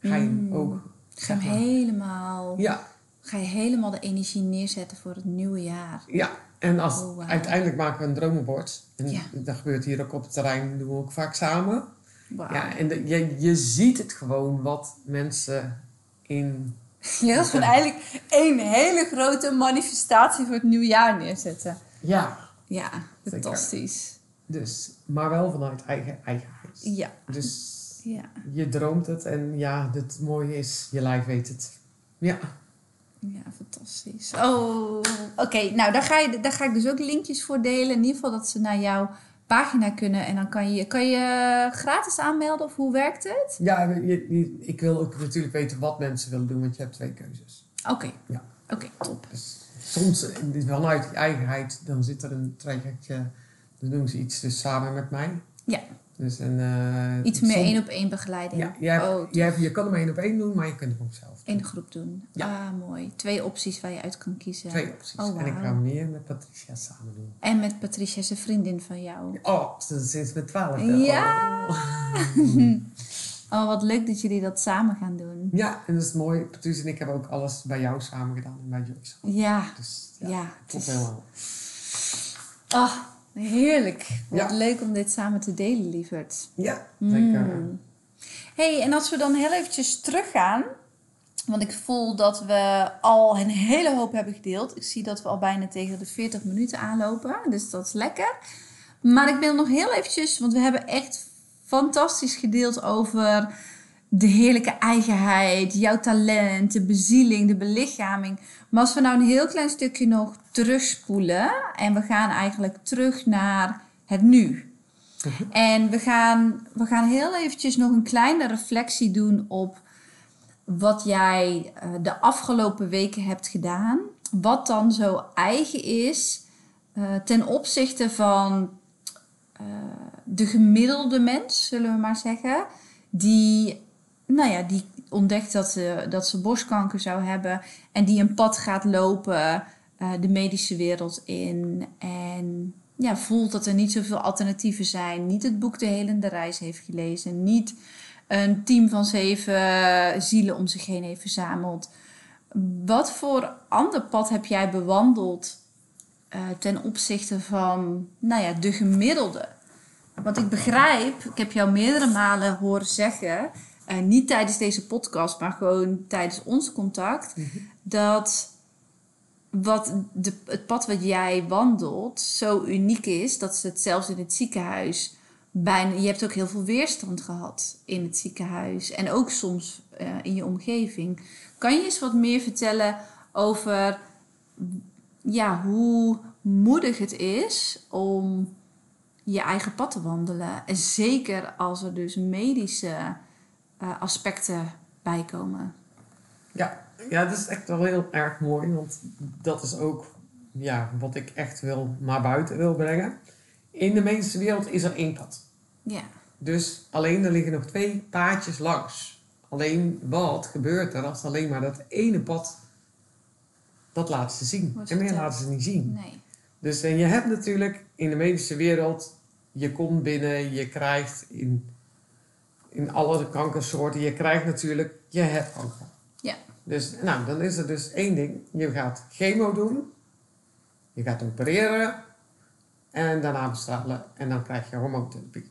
Speaker 2: Ga je hem ook.
Speaker 1: Ga
Speaker 2: maar-
Speaker 1: helemaal,
Speaker 2: Ja,
Speaker 1: ga je helemaal de energie neerzetten voor het nieuwe jaar.
Speaker 2: ja. En als,
Speaker 1: Oh,
Speaker 2: uiteindelijk maken we een dromenbord. En
Speaker 1: Ja.
Speaker 2: dat gebeurt hier ook op het terrein, doen we ook vaak samen.
Speaker 1: Wauw.
Speaker 2: Ja, en de- je, je ziet het gewoon wat mensen in.
Speaker 1: Ja, dat is gewoon eigenlijk één hele grote manifestatie voor het nieuwe jaar neerzetten.
Speaker 2: Ja,
Speaker 1: Ja,
Speaker 2: Zeker.
Speaker 1: fantastisch.
Speaker 2: dus, maar wel vanuit eigen eigenheid.
Speaker 1: Ja,
Speaker 2: Dus
Speaker 1: ja.
Speaker 2: je droomt het en ja, het mooie is, je lijf weet het. Ja,
Speaker 1: Ja, fantastisch. Oh, oké. Nou, daar ga, je, daar ga ik dus ook linkjes voor delen. In ieder geval dat ze naar jouw pagina kunnen. En dan kan je, kan je gratis aanmelden of hoe werkt het?
Speaker 2: ja ik wil ook natuurlijk weten wat mensen willen doen, want je hebt twee keuzes.
Speaker 1: Oké.
Speaker 2: Ja.
Speaker 1: Oké, top.
Speaker 2: Dus soms vanuit je eigenheid, dan zit er een trajectje, dan doen ze iets dus samen met mij.
Speaker 1: Ja.
Speaker 2: Dus een, eh,
Speaker 1: Iets meer één op één begeleiding.
Speaker 2: Ja,
Speaker 1: Oh,
Speaker 2: je, kan hem één op één doen, maar je kunt hem ook zelf doen.
Speaker 1: in de groep doen.
Speaker 2: Ja.
Speaker 1: Ah, mooi. Twee opties waar je uit kan kiezen.
Speaker 2: Twee opties.
Speaker 1: Oh,
Speaker 2: en ik ga meer met Patricia samen doen.
Speaker 1: En met Patricia, zijn vriendin van jou.
Speaker 2: Oh, sinds sinds mijn twaalfde.
Speaker 1: Ja.
Speaker 2: Oh.
Speaker 1: Oh, wat leuk dat jullie dat samen gaan doen.
Speaker 2: Ja, en dat is mooi. Patricia en ik hebben ook alles bij jou samen gedaan en bij Joyce.
Speaker 1: Ja,
Speaker 2: Dus ja,
Speaker 1: ja. het
Speaker 2: klopt
Speaker 1: is-
Speaker 2: helemaal.
Speaker 1: Ah, heerlijk. Wat
Speaker 2: Ja.
Speaker 1: leuk om dit samen te delen, lieverd.
Speaker 2: Ja, zeker.
Speaker 1: Mm. hey, en als we dan heel eventjes teruggaan... Want ik voel dat we al een hele hoop hebben gedeeld. Ik zie dat we al bijna tegen de 40 minuten aanlopen. Dus dat is lekker. Maar ik wil nog heel eventjes... Want we hebben echt fantastisch gedeeld over de heerlijke eigenheid, jouw talent, de bezieling, de belichaming. Maar als we nou een heel klein stukje nog terugspoelen en we gaan eigenlijk terug naar het nu. En we gaan, we gaan heel eventjes nog een kleine reflectie doen op wat jij eh, de afgelopen weken hebt gedaan. Wat dan zo eigen is eh, ten opzichte van eh, de gemiddelde mens, zullen we maar zeggen. Die, nou ja, die ontdekt dat ze, dat ze borstkanker zou hebben. En die een pad gaat lopen eh, de medische wereld in. En ja, voelt dat er niet zoveel alternatieven zijn. Niet het boek De Helende Reis heeft gelezen. Niet een team van zeven zielen om zich heen heeft verzameld. Wat voor ander pad heb jij bewandeld eh, ten opzichte van nou ja, de gemiddelde? Want ik begrijp, ik heb jou meerdere malen horen zeggen, eh, niet tijdens deze podcast, maar gewoon tijdens ons contact, dat wat de, het pad wat jij wandelt zo uniek is dat ze het zelfs in het ziekenhuis bijna. Je hebt ook heel veel weerstand gehad in het ziekenhuis en ook soms eh, in je omgeving. Kan je eens wat meer vertellen over ja, hoe moedig het is om je eigen pad te wandelen? En zeker als er dus medische eh, aspecten bij komen.
Speaker 2: Ja, ja, dat is echt wel heel erg mooi. Want dat is ook ja, wat ik echt wil naar buiten wil brengen. In de medische wereld is er één pad.
Speaker 1: Ja.
Speaker 2: Dus alleen er liggen nog twee paadjes langs. Alleen wat gebeurt er als alleen maar dat ene pad dat laten ze zien.
Speaker 1: Wordt
Speaker 2: en meer laten ze niet zien.
Speaker 1: Nee.
Speaker 2: Dus en je hebt natuurlijk in de medische wereld, je komt binnen, je krijgt in, in alle kankersoorten, je krijgt natuurlijk, je hebt kanker.
Speaker 1: Ja.
Speaker 2: Dus nou, dan is er dus één ding. Je gaat chemo doen, je gaat opereren en daarna bestralen en dan krijg je hormoontherapie.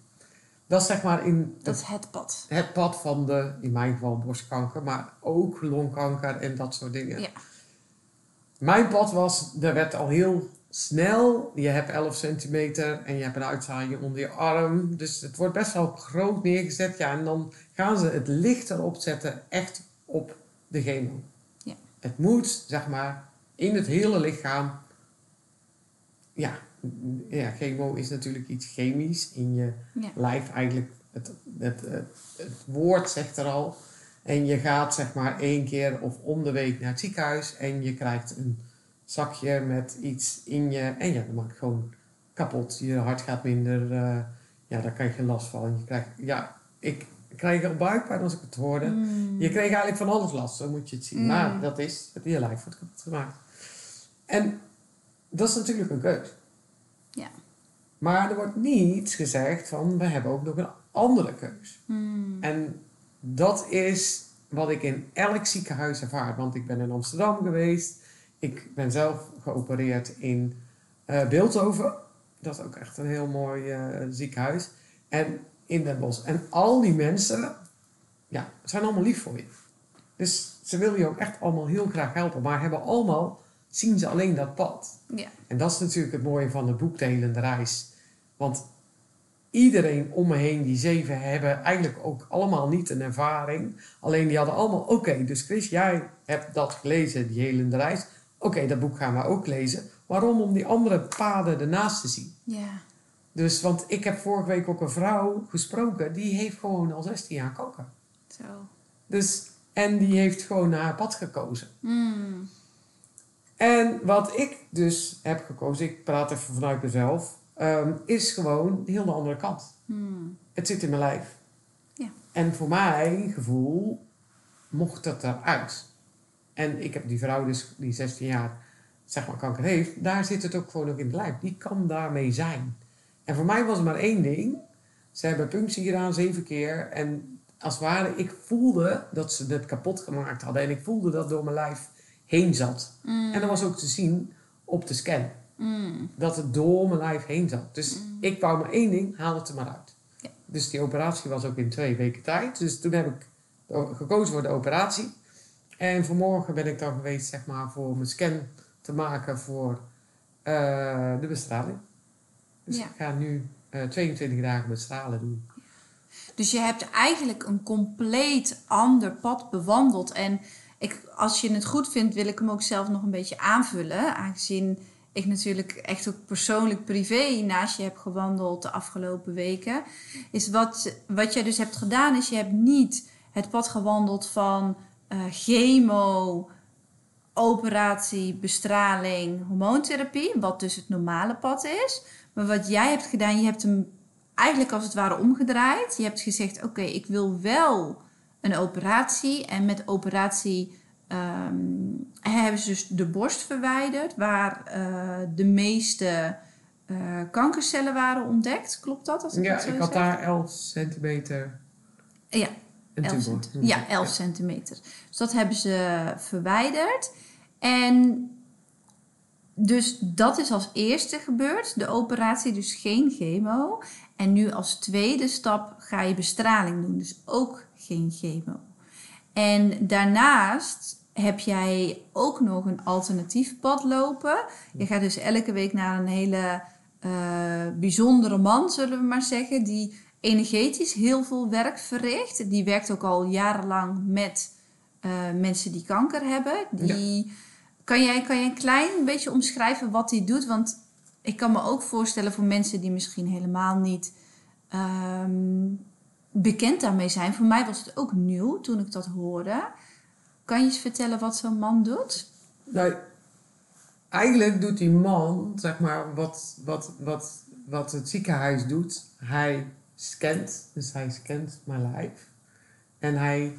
Speaker 2: Dat is zeg maar in
Speaker 1: Dat is het pad.
Speaker 2: het pad van de, in mijn geval borstkanker, maar ook longkanker en dat soort dingen.
Speaker 1: Ja.
Speaker 2: Mijn pad was, er werd al heel snel, je hebt 11 centimeter en je hebt een uitzaaiing onder je arm. Dus het wordt best wel groot neergezet. Ja, en dan gaan ze het licht erop zetten, echt op de chemo.
Speaker 1: Ja.
Speaker 2: Het moet, zeg maar, in het hele lichaam. Ja, ja, chemo is natuurlijk iets chemisch in je
Speaker 1: Ja.
Speaker 2: lijf eigenlijk. Het, het, het, het woord zegt er al. En je gaat zeg maar één keer of om de week naar het ziekenhuis en je krijgt een zakje met iets in je. En ja, dat maakt gewoon kapot. Je hart gaat minder. eh, ja, daar krijg je last van. Je krijgt, ja, ik kreeg er buikpijn als ik het hoorde.
Speaker 1: Mm.
Speaker 2: Je kreeg eigenlijk van alles last, zo moet je het zien.
Speaker 1: Mm.
Speaker 2: Maar dat is, het je lijf wordt kapot gemaakt. En dat is natuurlijk een keus.
Speaker 1: Ja.
Speaker 2: Maar er wordt niet gezegd van, we hebben ook nog een andere keus.
Speaker 1: Mm.
Speaker 2: En dat is wat ik in elk ziekenhuis ervaar. Want ik ben in Amsterdam geweest. Ik ben zelf geopereerd in eh Beeldhoven. Dat is ook echt een heel mooi eh, ziekenhuis. En in Den Bosch. En al die mensen ja, zijn allemaal lief voor je. Dus ze willen je ook echt allemaal heel graag helpen. Maar hebben allemaal, zien ze alleen dat pad.
Speaker 1: Ja.
Speaker 2: En dat is natuurlijk het mooie van de boek De Helende Reis. Want iedereen om me heen, die zeven, hebben eigenlijk ook allemaal niet een ervaring. Alleen die hadden allemaal, oké, dus Chris, jij hebt dat gelezen, Die Helende Reis. Oké, dat boek gaan we ook lezen. Waarom? Om die andere paden ernaast te zien.
Speaker 1: Ja.
Speaker 2: Dus, want ik heb vorige week ook een vrouw gesproken, die heeft gewoon al 16 jaar kanker.
Speaker 1: Zo.
Speaker 2: Dus, en die heeft gewoon haar pad gekozen.
Speaker 1: Mm.
Speaker 2: En wat ik dus heb gekozen, ik praat even vanuit mezelf, ehm, is gewoon heel de andere kant.
Speaker 1: Mm.
Speaker 2: Het zit in mijn lijf.
Speaker 1: Ja.
Speaker 2: En voor mijn gevoel mocht dat eruit. En ik heb die vrouw dus, die 16 jaar, zeg maar kanker heeft, daar zit het ook gewoon ook in het lijf. Die kan daarmee zijn. En voor mij was het maar één ding. Ze hebben punctie gedaan zeven keer. En als het ware, ik voelde dat ze het kapot gemaakt hadden. En ik voelde dat door mijn lijf heen zat.
Speaker 1: Mm.
Speaker 2: En dat was ook te zien op de scan.
Speaker 1: Mm.
Speaker 2: Dat het door mijn lijf heen zat. Dus ik wou maar één ding, haal het er maar uit.
Speaker 1: Ja.
Speaker 2: Dus die operatie was ook in twee weken tijd. Dus toen heb ik gekozen voor de operatie. En vanmorgen ben ik dan geweest, zeg maar, voor mijn scan te maken voor eh, de bestraling. Dus
Speaker 1: Ja.
Speaker 2: ik ga nu eh, 22 dagen bestralen doen.
Speaker 1: Dus je hebt eigenlijk een compleet ander pad bewandeld. En ik, als je het goed vindt, wil ik hem ook zelf nog een beetje aanvullen. Aangezien ik natuurlijk echt ook persoonlijk privé naast je heb gewandeld de afgelopen weken. Is wat, wat jij dus hebt gedaan, is je hebt niet het pad gewandeld van eh, chemo, operatie, bestraling, hormoontherapie. Wat dus het normale pad is. Maar wat jij hebt gedaan, je hebt hem eigenlijk als het ware omgedraaid. Je hebt gezegd, oké, ik wil wel een operatie. En met operatie ehm, hebben ze dus de borst verwijderd, waar eh, de meeste eh, kankercellen waren ontdekt. Klopt dat? Als ik
Speaker 2: Ja,
Speaker 1: dat zo
Speaker 2: ik had daar 11 centimeter
Speaker 1: Ja,
Speaker 2: een
Speaker 1: 11
Speaker 2: tumor.
Speaker 1: cent- ja, 11 centimeter. Dus dat hebben ze verwijderd. En dus dat is als eerste gebeurd. De operatie, dus geen chemo. En nu als tweede stap ga je bestraling doen. Dus ook geen chemo. En daarnaast heb jij ook nog een alternatief pad lopen. Je gaat dus elke week naar een hele eh, bijzondere man, zullen we maar zeggen, die energetisch heel veel werk verricht. Die werkt ook al jarenlang met eh, mensen die kanker hebben. Die, kan, jij, kan jij een klein beetje omschrijven wat hij doet? Want ik kan me ook voorstellen voor mensen die misschien helemaal niet ehm, bekend daarmee zijn. Voor mij was het ook nieuw toen ik dat hoorde. Kan je eens vertellen wat zo'n man doet?
Speaker 2: Nou, eigenlijk doet die man, zeg maar, wat, wat, wat, wat het ziekenhuis doet. Hij scant, dus hij scant mijn lijf. En hij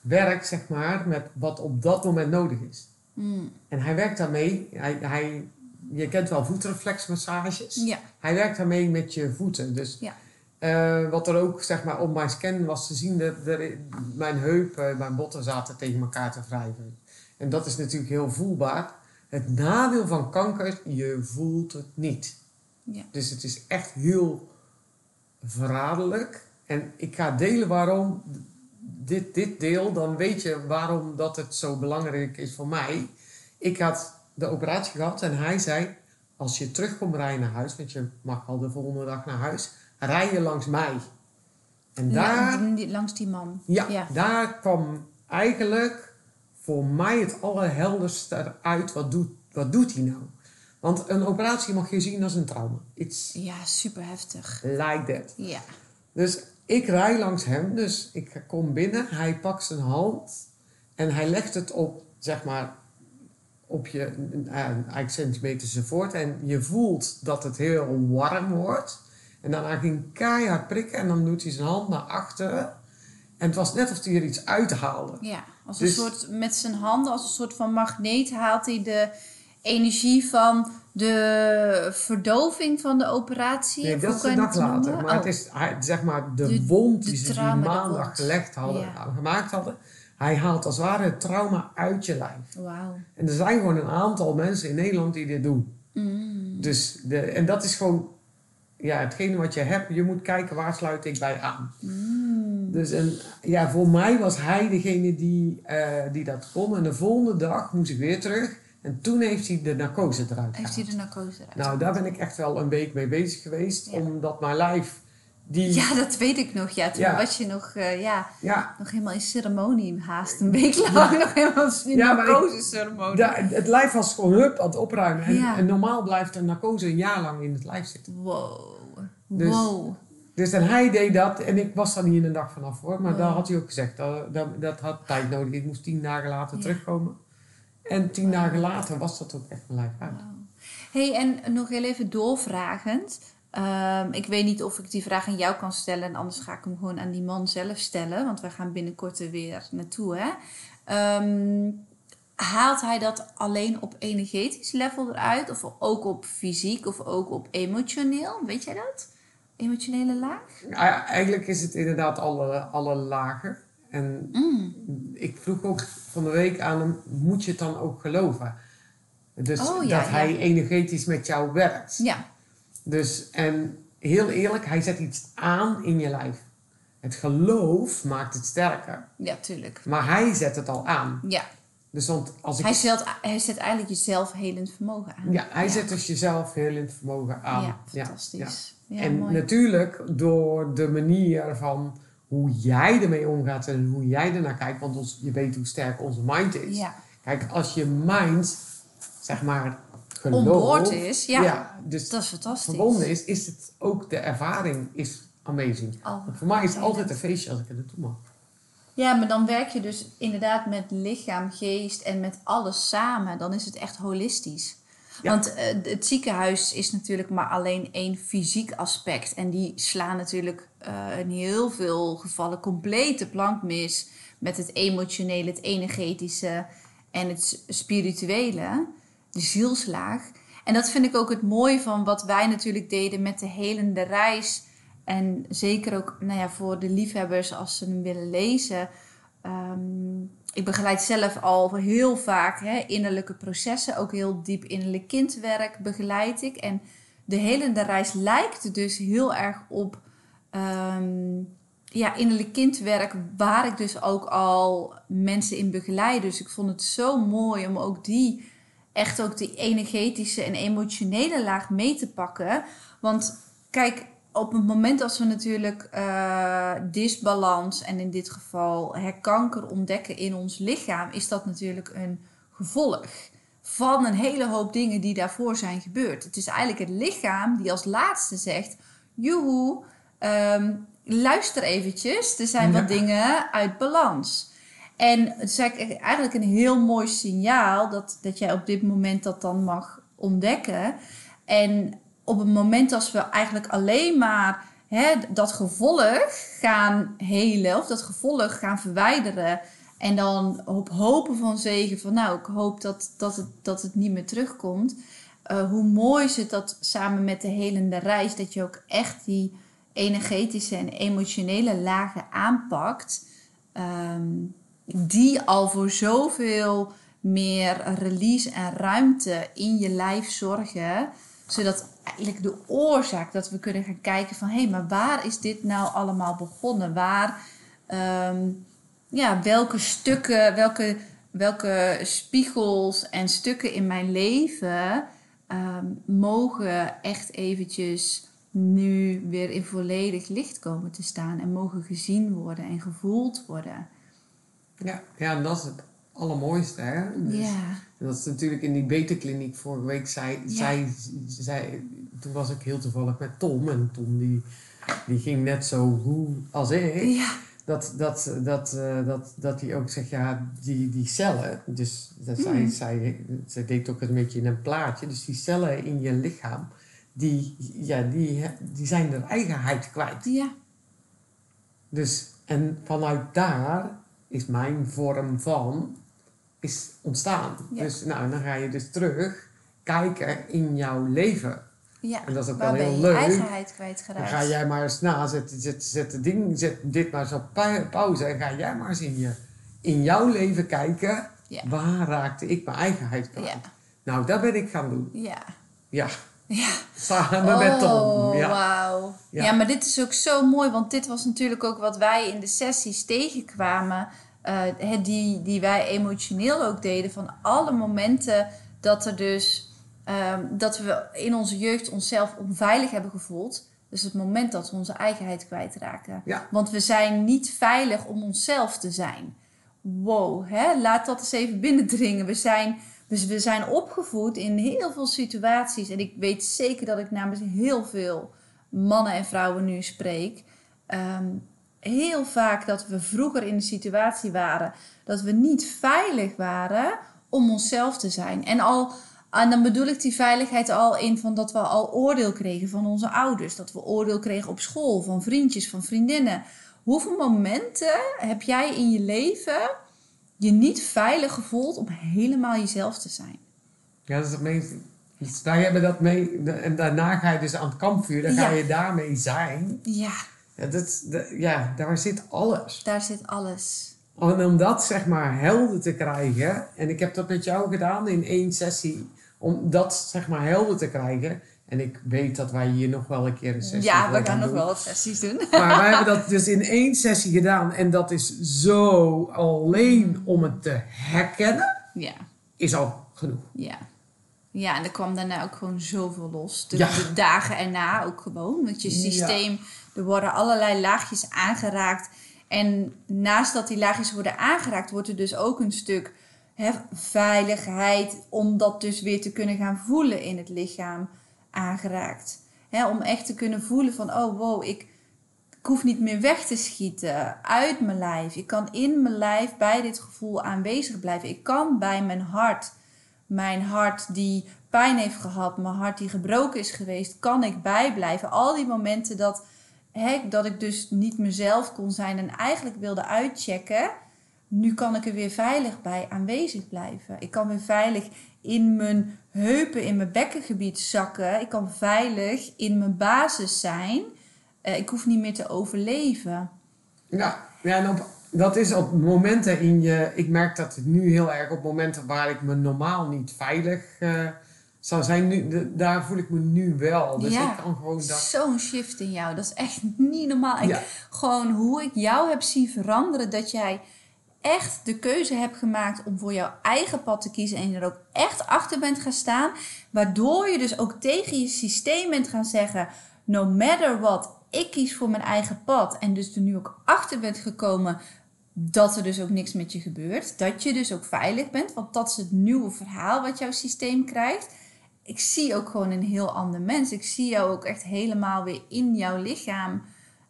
Speaker 2: werkt, zeg maar, met wat op dat moment nodig is.
Speaker 1: Mm.
Speaker 2: En hij werkt daarmee, hij, hij, je kent wel voetreflexmassages.
Speaker 1: Ja.
Speaker 2: Hij werkt daarmee met je voeten. Dus
Speaker 1: Ja.
Speaker 2: eh, wat er ook zeg maar, op mijn scan was te zien, dat er, mijn heupen, mijn botten zaten tegen elkaar te wrijven. En dat is natuurlijk heel voelbaar. Het nadeel van kanker, je voelt het niet.
Speaker 1: Ja.
Speaker 2: Dus het is echt heel verraderlijk. En ik ga delen waarom dit, dit deel, dan weet je waarom dat het zo belangrijk is voor mij. Ik had de operatie gehad en hij zei, als je terugkomt rijden naar huis, want je mag al de volgende dag naar huis, rij je langs mij. En daar,
Speaker 1: Langs die man.
Speaker 2: ja,
Speaker 1: Ja.
Speaker 2: daar kwam eigenlijk voor mij het allerhelderste uit. Wat doet, wat doet hij nou? Want een operatie mag je zien als een trauma.
Speaker 1: Ja, super heftig.
Speaker 2: like that.
Speaker 1: Ja.
Speaker 2: Dus ik rij langs hem, dus ik kom binnen. Hij pakt zijn hand en hij legt het op, zeg maar, op je, uh, eigenlijk centimeters voort. En je voelt dat het heel warm wordt. En daarna ging keihard prikken en dan doet hij zijn hand naar achteren. En het was net of hij er iets uithaalde.
Speaker 1: Ja, als
Speaker 2: Dus-
Speaker 1: een soort, met zijn handen, als een soort van magneet haalt hij de energie van de verdoving van de operatie.
Speaker 2: Nee, dat is een dag later.
Speaker 1: noemen?
Speaker 2: Maar het
Speaker 1: Oh.
Speaker 2: is zeg maar de,
Speaker 1: De-
Speaker 2: wond die
Speaker 1: de
Speaker 2: ze die maandag gelegd hadden,
Speaker 1: Ja.
Speaker 2: gemaakt hadden. Hij haalt als het ware het trauma uit je lijf.
Speaker 1: Wauw.
Speaker 2: En er zijn gewoon een aantal mensen in Nederland die dit doen.
Speaker 1: Mm.
Speaker 2: Dus de, en dat is gewoon ja, hetgene wat je hebt. Je moet kijken waar sluit ik bij aan.
Speaker 1: Mm.
Speaker 2: Dus en, ja, voor mij was hij degene die, eh, die dat kon. En de volgende dag moest ik weer terug. En toen heeft hij de narcose eruit
Speaker 1: Heeft hij
Speaker 2: gehaald.
Speaker 1: de narcose eruit?
Speaker 2: Nou, daar ben ik echt wel een week mee bezig geweest.
Speaker 1: Ja.
Speaker 2: Omdat mijn lijf, die...
Speaker 1: Ja, dat weet ik nog. Ja, toen
Speaker 2: Ja.
Speaker 1: was je nog, eh, ja,
Speaker 2: ja
Speaker 1: nog helemaal in ceremonie haast een week lang. Nog helemaal in
Speaker 2: Ja,
Speaker 1: narcose-ceremonie.
Speaker 2: da- het lijf was gewoon hup aan het opruimen. En,
Speaker 1: Ja.
Speaker 2: en normaal blijft een narcose een jaar lang in het lijf zitten.
Speaker 1: Wow.
Speaker 2: Dus-
Speaker 1: wow.
Speaker 2: Dus en hij deed dat en ik was daar niet in een dag vanaf hoor. Maar
Speaker 1: Oh.
Speaker 2: daar had hij ook gezegd, dat, dat, dat had tijd nodig. Ik moest tien dagen later
Speaker 1: Ja.
Speaker 2: terugkomen. En tien dagen later was dat ook echt lijf uit.
Speaker 1: Wauw. hey, en nog heel even doorvragend. Ehm, ik weet niet of ik die vraag aan jou kan stellen. En anders ga ik hem gewoon aan die man zelf stellen. Want we gaan binnenkort er weer naartoe. Hè? Ehm, haalt hij dat alleen op energetisch level eruit? Of ook op fysiek? Of ook op emotioneel? Weet jij dat? Emotionele laag?
Speaker 2: Ja, Eigenlijk is het inderdaad alle, alle lagen. En
Speaker 1: Mm.
Speaker 2: ik vroeg ook van de week aan hem, moet je het dan ook geloven? Dus
Speaker 1: Oh, ja,
Speaker 2: dat hij energetisch met jou werkt.
Speaker 1: Ja.
Speaker 2: Dus, en heel eerlijk, hij zet iets aan in je lijf. Het geloof maakt het sterker.
Speaker 1: ja, tuurlijk.
Speaker 2: Maar hij zet het al aan.
Speaker 1: Ja.
Speaker 2: Dus want als ik
Speaker 1: Hij, zet, hij zet eigenlijk je zelfhelend vermogen aan.
Speaker 2: Ja, hij zet dus jezelf heel in het vermogen aan.
Speaker 1: Ja, fantastisch. Ja,
Speaker 2: en
Speaker 1: mooi.
Speaker 2: natuurlijk door de manier van hoe jij ermee omgaat en hoe jij ernaar kijkt, want ons, je weet hoe sterk onze mind is.
Speaker 1: Ja.
Speaker 2: Kijk, als je mind, zeg maar, geloof,
Speaker 1: is, ja.
Speaker 2: dus
Speaker 1: Dat is fantastisch.
Speaker 2: verbonden is, is het ook de ervaring is amazing. Want voor mij is het altijd een feestje als ik er naartoe mag.
Speaker 1: Ja, maar dan werk je dus inderdaad met lichaam, geest en met alles samen. Dan is het echt holistisch. Want eh, het ziekenhuis is natuurlijk maar alleen één fysiek aspect. En die slaan natuurlijk eh, in heel veel gevallen complete plank mis. Met het emotionele, het energetische en het spirituele. De zielslaag. En dat vind ik ook het mooie van wat wij natuurlijk deden met de helende reis. En zeker ook nou ja, voor de liefhebbers als ze hem willen lezen. Ehm, ik begeleid zelf al heel vaak hè, innerlijke processen. Ook heel diep innerlijk kindwerk begeleid ik. En de helende reis lijkt dus heel erg op ehm, ja, innerlijk kindwerk. Waar ik dus ook al mensen in begeleid. Dus ik vond het zo mooi om ook die echt ook die energetische en emotionele laag mee te pakken. Want kijk, op het moment als we natuurlijk eh, disbalans en in dit geval herkanker ontdekken in ons lichaam, is dat natuurlijk een gevolg van een hele hoop dingen die daarvoor zijn gebeurd. Het is eigenlijk het lichaam die als laatste zegt: Joehoe, ehm, luister eventjes, er zijn
Speaker 2: Ja.
Speaker 1: wat dingen uit balans. En het is eigenlijk eigenlijk een heel mooi signaal dat, dat jij op dit moment dat dan mag ontdekken. En op het moment als we eigenlijk alleen maar hè, dat gevolg gaan helen of dat gevolg gaan verwijderen En dan op hopen van zegen van nou, ik hoop dat, dat, het, dat het niet meer terugkomt. Uh, hoe mooi is het dat samen met de helende reis, dat je ook echt die energetische en emotionele lagen aanpakt. Ehm, die al voor zoveel meer release en ruimte in je lijf zorgen. Zodat eigenlijk de oorzaak dat we kunnen gaan kijken van hé, hey, maar waar is dit nou allemaal begonnen? Waar, ehm, ja, welke stukken, welke, welke spiegels en stukken in mijn leven ehm, mogen echt eventjes nu weer in volledig licht komen te staan en mogen gezien worden en gevoeld worden.
Speaker 2: Ja, ja en dat is het allermooiste. Hè? Dus, ja. En dat is natuurlijk in die beterkliniek vorige week. Zei, ja. zei, toen was ik heel toevallig met Tom. En Tom die, die ging net zo hoe als ik. Ja. Dat, dat, dat, uh, dat, dat hij ook zegt, ja, die, die cellen. Dus dat zij, mm. zij, zij deed ook een beetje in een plaatje. Dus die cellen in je lichaam die, ja, die, die zijn hun eigenheid kwijt. Ja. Dus, en vanuit daar is mijn vorm van is ontstaan. Dus nou, dan ga je dus terug kijken in jouw leven.
Speaker 1: Ja, en dat is ook wel heel je leuk. eigenheid kwijtgeraakt.
Speaker 2: Dan ga jij maar eens na, zet, zet, zet, ding, zet dit maar eens op pauze en ga jij maar eens in, je, in jouw leven kijken. Waar raakte ik mijn eigenheid kwijt? Ja. Nou, dat ben ik gaan doen.
Speaker 1: Ja.
Speaker 2: Ja. Ja. Samen met Tom.
Speaker 1: Oh, ja. wauw. Ja. ja. maar dit is ook zo mooi, want dit was natuurlijk ook wat wij in de sessies tegenkwamen. Uh, die, die wij emotioneel ook deden. Van alle momenten dat er dus. Um, dat we in onze jeugd onszelf onveilig hebben gevoeld. Dus het moment dat we onze eigenheid kwijtraken. Ja. Want we zijn niet veilig om onszelf te zijn. Wow, hè? laat dat eens even binnendringen. We zijn dus we zijn opgevoed in heel veel situaties. En ik weet zeker dat ik namens heel veel mannen en vrouwen nu spreek. Ehm, heel vaak dat we vroeger in de situatie waren dat we niet veilig waren om onszelf te zijn. En al. En dan bedoel ik die veiligheid al in van dat we al oordeel kregen van onze ouders. Dat we oordeel kregen op school, van vriendjes, van vriendinnen. Hoeveel momenten heb jij in je leven je niet veilig gevoeld om helemaal jezelf te zijn.
Speaker 2: Ja, dat is het meest. Dus wij hebben dat mee. En daarna ga je dus aan het kampvuur, dan ga je daarmee zijn.
Speaker 1: Ja.
Speaker 2: Ja, dat, ja, daar zit alles.
Speaker 1: Daar zit alles.
Speaker 2: En om dat zeg maar helder te krijgen, en ik heb dat met jou gedaan in één sessie, om dat zeg maar helder te krijgen, en ik weet dat wij hier nog wel een keer een sessie
Speaker 1: Ja, we gaan nog wel wat sessies doen.
Speaker 2: Maar wij hebben dat dus in één sessie gedaan. En dat is zo alleen om het te herkennen.
Speaker 1: Ja.
Speaker 2: Is al genoeg.
Speaker 1: Ja. Ja, en er kwam daarna ook gewoon zoveel los. De, de dagen erna ook gewoon. Want je systeem, er worden allerlei laagjes aangeraakt. En naast dat die laagjes worden aangeraakt, wordt er dus ook een stuk hè, veiligheid. Om dat dus weer te kunnen gaan voelen in het lichaam aangeraakt. om echt te kunnen voelen van, oh wow, ik, ik hoef niet meer weg te schieten uit mijn lijf. Ik kan in mijn lijf bij dit gevoel aanwezig blijven. Ik kan bij mijn hart, mijn hart die pijn heeft gehad, mijn hart die gebroken is geweest, kan ik bijblijven. Al die momenten dat, dat ik dus niet mezelf kon zijn en eigenlijk wilde uitchecken. Nu kan ik er weer veilig bij aanwezig blijven. Ik kan weer veilig in mijn heupen in mijn bekkengebied zakken. Ik kan veilig in mijn basis zijn. Uh, ik hoef niet meer te overleven.
Speaker 2: Ja, ja en op, dat is op momenten in je... Ik merk dat het nu heel erg op momenten waar ik me normaal niet veilig uh, zou zijn. Nu, daar voel ik me nu wel. Dus
Speaker 1: ja,
Speaker 2: ik kan gewoon dat...
Speaker 1: zo'n shift in jou. Dat is echt niet normaal. Ja. gewoon hoe ik jou heb zien veranderen. Dat jij echt de keuze hebt gemaakt om voor jouw eigen pad te kiezen en je er ook echt achter bent gaan staan, waardoor je dus ook tegen je systeem bent gaan zeggen: no matter what, ik kies voor mijn eigen pad. En dus er nu ook achter bent gekomen dat er dus ook niks met je gebeurt. Dat je dus ook veilig bent, want dat is het nieuwe verhaal wat jouw systeem krijgt. Ik zie ook gewoon een heel ander mens. Ik zie jou ook echt helemaal weer in jouw lichaam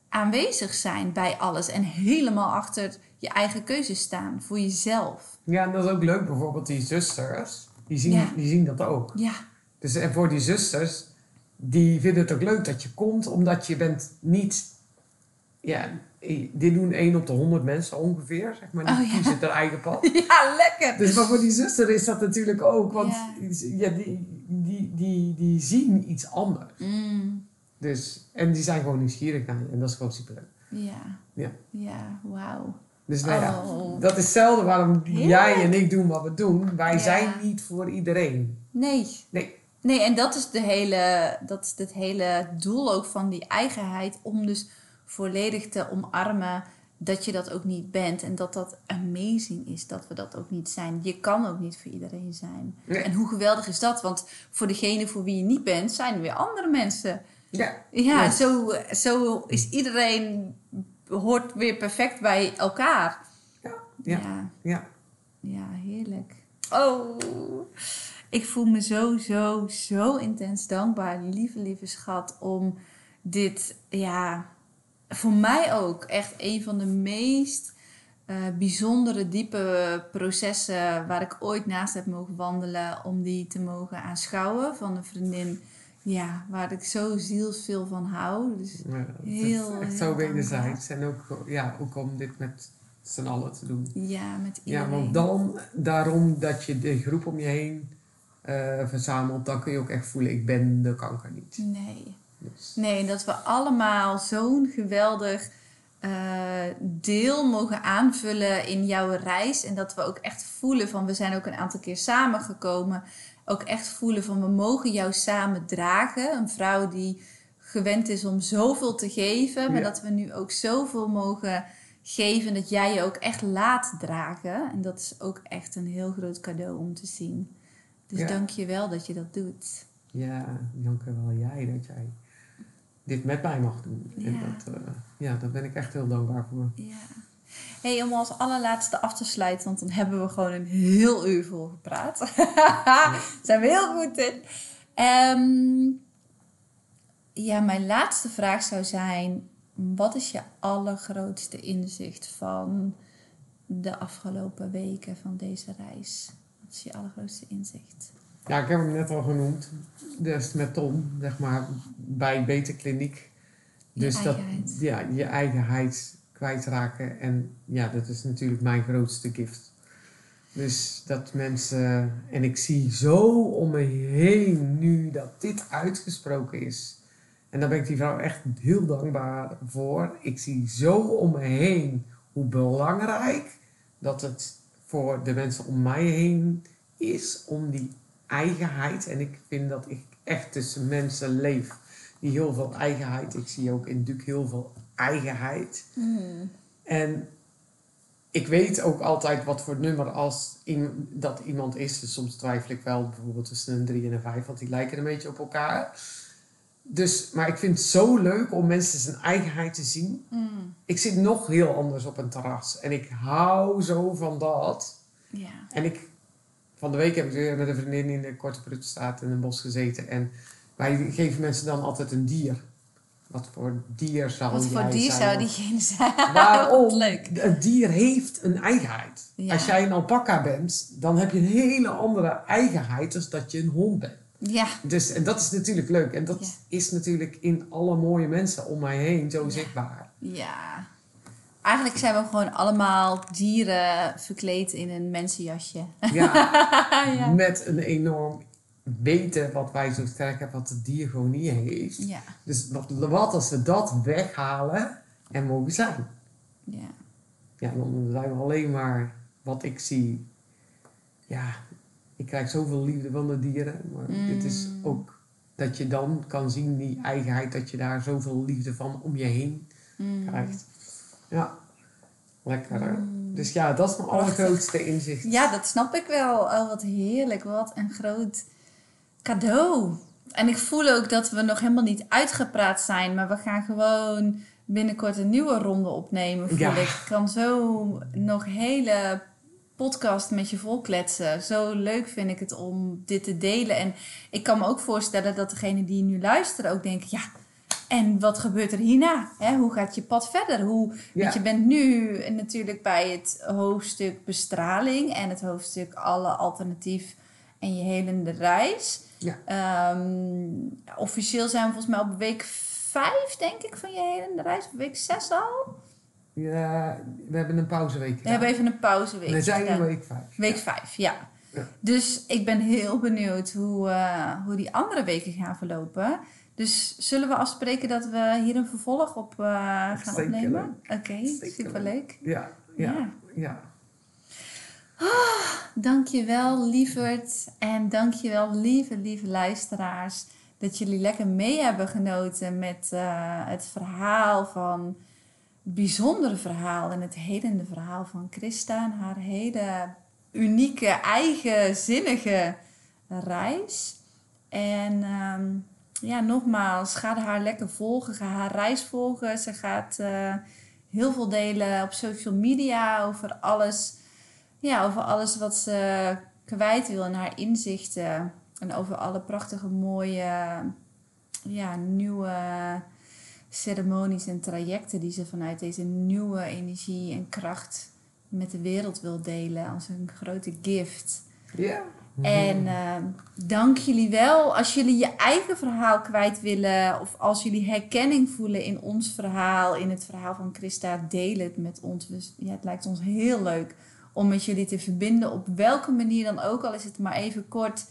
Speaker 1: aanwezig zijn bij alles en helemaal achter je eigen keuzes staan voor jezelf.
Speaker 2: Ja, en dat is ook leuk, bijvoorbeeld die zusters, die zien, die zien dat ook.
Speaker 1: Ja.
Speaker 2: Dus en voor die zusters, die vinden het ook leuk dat je komt, omdat je bent niet ja, dit doen 1 op de 100 mensen ongeveer, zeg maar. Die
Speaker 1: Oh, ja.
Speaker 2: kiezen hun eigen pad.
Speaker 1: Ja, lekker.
Speaker 2: Dus maar voor die zuster is dat natuurlijk ook, want
Speaker 1: Ja.
Speaker 2: ja. die, die, die, die zien iets anders.
Speaker 1: Mm,
Speaker 2: Dus, en die zijn gewoon nieuwsgierig naar je en dat is gewoon superleuk.
Speaker 1: ja.
Speaker 2: Ja.
Speaker 1: Ja, wauw.
Speaker 2: Dus nou ja,
Speaker 1: Oh.
Speaker 2: dat is hetzelfde waarom
Speaker 1: Heerlijk.
Speaker 2: jij en ik doen wat we doen. Wij
Speaker 1: Ja.
Speaker 2: zijn niet voor iedereen.
Speaker 1: Nee.
Speaker 2: Nee.
Speaker 1: Nee, en dat is, de hele, dat is het hele doel ook van die eigenheid. Om dus volledig te omarmen dat je dat ook niet bent. En dat dat amazing is dat we dat ook niet zijn. Je kan ook niet voor iedereen zijn.
Speaker 2: Nee.
Speaker 1: En hoe geweldig is dat? Want voor degene voor wie je niet bent, zijn er weer andere mensen.
Speaker 2: Ja.
Speaker 1: Ja,
Speaker 2: Ja.
Speaker 1: Zo, zo is iedereen, hoort weer perfect bij elkaar.
Speaker 2: Ja.
Speaker 1: Ja,
Speaker 2: Ja. Ja.
Speaker 1: ja, heerlijk. Oh, ik voel me zo, zo, zo intens dankbaar, lieve, lieve schat, om dit, ja, voor mij ook echt een van de meest eh, bijzondere, diepe processen waar ik ooit naast heb mogen wandelen, om die te mogen aanschouwen van een vriendin, ja, waar ik zo zielsveel van hou. Dus
Speaker 2: Ja, het is
Speaker 1: Heel,
Speaker 2: echt
Speaker 1: heel
Speaker 2: zo wederzijds. En ook, ja, ook om dit met z'n allen te doen.
Speaker 1: ja, met
Speaker 2: Ja,
Speaker 1: iedereen.
Speaker 2: want dan, daarom dat je de groep om je heen eh, verzamelt, dan kun je ook echt voelen, ik ben de kanker niet.
Speaker 1: Nee. Nee, dat we allemaal zo'n geweldig eh, deel mogen aanvullen in jouw reis. En dat we ook echt voelen van, we zijn ook een aantal keer samengekomen. Ook echt voelen van, we mogen jou samen dragen. Een vrouw die gewend is om zoveel te geven. Maar
Speaker 2: Ja.
Speaker 1: dat we nu ook zoveel mogen geven. Dat jij je ook echt laat dragen. En dat is ook echt een heel groot cadeau om te zien. Dus
Speaker 2: Ja.
Speaker 1: dank je wel dat je dat doet.
Speaker 2: ja, dank je wel jij dat jij dit met mij mag doen. En
Speaker 1: Ja.
Speaker 2: dat, eh, ja, daar ben ik echt heel dankbaar voor.
Speaker 1: Ja. Hey, om als allerlaatste af te sluiten, want dan hebben we gewoon een heel uur vol gepraat. Daar zijn we heel goed in. Ehm, ja, mijn laatste vraag zou zijn: wat is je allergrootste inzicht van de afgelopen weken van deze reis? Wat is je allergrootste inzicht?
Speaker 2: Ja, ik heb hem net al genoemd. Dus met Tom, zeg maar, bij Beter Kliniek.
Speaker 1: Je
Speaker 2: Dus dat,
Speaker 1: eigenheid.
Speaker 2: ja, je eigenheid kwijtraken. En ja, dat is natuurlijk mijn grootste gift. Dus dat mensen, en ik zie zo om me heen nu dat dit uitgesproken is. En daar ben ik die vrouw echt heel dankbaar voor. Ik zie zo om me heen hoe belangrijk dat het voor de mensen om mij heen is om die eigenheid. En ik vind dat ik echt tussen mensen leef die heel veel eigenheid. Ik zie ook in Duke heel veel eigenheid.
Speaker 1: Hmm.
Speaker 2: En ik weet ook altijd wat voor nummer als dat iemand is. Dus soms twijfel ik wel bijvoorbeeld tussen een 3 en een 5, want die lijken een beetje op elkaar. Dus, maar ik vind het zo leuk om mensen zijn eigenheid te zien.
Speaker 1: Hmm.
Speaker 2: Ik zit nog heel anders op een terras en ik hou zo van dat.
Speaker 1: Ja.
Speaker 2: En ik, van de week heb ik weer met een vriendin in de Korte Pruttenstraat in een bos gezeten. En wij geven mensen dan altijd een dier. Wat voor dier zou
Speaker 1: Wat voor dier
Speaker 2: zijn?
Speaker 1: zou diegene zijn?
Speaker 2: Waarom?
Speaker 1: Leuk.
Speaker 2: Het dier heeft een eigenheid.
Speaker 1: Ja.
Speaker 2: Als jij een alpaca bent, dan heb je een hele andere eigenheid dan dat je een hond bent.
Speaker 1: Ja.
Speaker 2: Dus, en dat is natuurlijk leuk. En dat
Speaker 1: Ja.
Speaker 2: is natuurlijk in alle mooie mensen om mij heen zo
Speaker 1: Ja.
Speaker 2: zichtbaar.
Speaker 1: Ja. Eigenlijk zijn we gewoon allemaal dieren verkleed in een mensenjasje.
Speaker 2: Ja,
Speaker 1: ja.
Speaker 2: met een enorm weten wat wij zo sterk hebben, wat het dier gewoon niet heeft.
Speaker 1: Ja.
Speaker 2: Dus wat, wat als we dat weghalen en mogen zijn?
Speaker 1: Ja.
Speaker 2: Ja, dan zijn we alleen maar wat ik zie. Ja, ik krijg zoveel liefde van de dieren. Maar dit is
Speaker 1: Mm.
Speaker 2: ook dat je dan kan zien, die eigenheid, dat je daar zoveel liefde van om je heen
Speaker 1: Mm.
Speaker 2: krijgt. Ja, lekker?
Speaker 1: Mm.
Speaker 2: Dus ja, dat is mijn allergrootste inzicht.
Speaker 1: Ja, dat snap ik wel. Oh, wat heerlijk. Wat een groot cadeau. En ik voel ook dat we nog helemaal niet uitgepraat zijn. Maar we gaan gewoon binnenkort een nieuwe ronde opnemen. Voel
Speaker 2: Ja.
Speaker 1: ik. Ik kan zo nog hele podcast met je volkletsen. Zo leuk vind ik het om dit te delen. En ik kan me ook voorstellen dat degenen die nu luisteren ook denken... Ja, en wat gebeurt er hierna? Hè, hoe gaat je pad verder? Hoe,
Speaker 2: Ja.
Speaker 1: Want je bent nu natuurlijk bij het hoofdstuk bestraling en het hoofdstuk alle alternatief en je helende reis.
Speaker 2: Ja.
Speaker 1: Ehm, officieel zijn we volgens mij op week vijf, denk ik, van je hele reis. Week zes al.
Speaker 2: Ja, we hebben een pauzeweek
Speaker 1: We hebben even een pauzeweek
Speaker 2: We zijn in week vijf.
Speaker 1: Week
Speaker 2: Ja.
Speaker 1: vijf, ja.
Speaker 2: Ja.
Speaker 1: Dus ik ben heel benieuwd hoe, eh, hoe die andere weken gaan verlopen. Dus zullen we afspreken dat we hier een vervolg op eh, gaan
Speaker 2: Zeker
Speaker 1: opnemen? Oké,
Speaker 2: Zeker
Speaker 1: superleuk.
Speaker 2: Ja, ja,
Speaker 1: Ja.
Speaker 2: ja.
Speaker 1: Dankjewel lieverd en dankjewel lieve, lieve luisteraars. Dat jullie lekker mee hebben genoten met eh, het verhaal van... Het bijzondere verhaal en het helende verhaal van Christa. En haar hele unieke, eigenzinnige reis. En ehm, ja, nogmaals, ga haar lekker volgen. Ga haar reis volgen. Ze gaat eh, heel veel delen op social media over alles ja, over alles wat ze kwijt wil en haar inzichten. En over alle prachtige, mooie, ja, nieuwe ceremonies en trajecten die ze vanuit deze nieuwe energie en kracht met de wereld wil delen als een grote gift.
Speaker 2: Ja.
Speaker 1: En eh, dank jullie wel. Als jullie je eigen verhaal kwijt willen, of als jullie herkenning voelen in ons verhaal, in het verhaal van Christa, deel het met ons. Ja, het lijkt ons heel leuk om met jullie te verbinden, op welke manier dan ook, al is het maar even kort.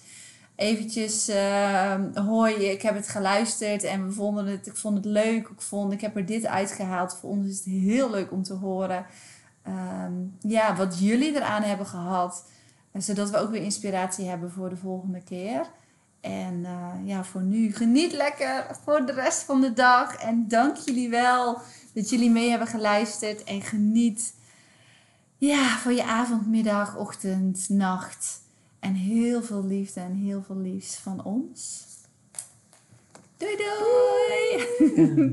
Speaker 1: Eventjes, eh, hoi, ik heb het geluisterd en we vonden het, ik vond het leuk. Ik, vond, ik heb er dit uitgehaald. Voor ons is het heel leuk om te horen ehm, ja, wat jullie eraan hebben gehad. Zodat we ook weer inspiratie hebben voor de volgende keer. En eh, ja, voor nu geniet lekker voor de rest van de dag. En dank jullie wel dat jullie mee hebben geluisterd. En geniet ja, van je avond, middag, ochtend, nacht. En heel veel liefde en heel veel liefs van ons. Doei doei!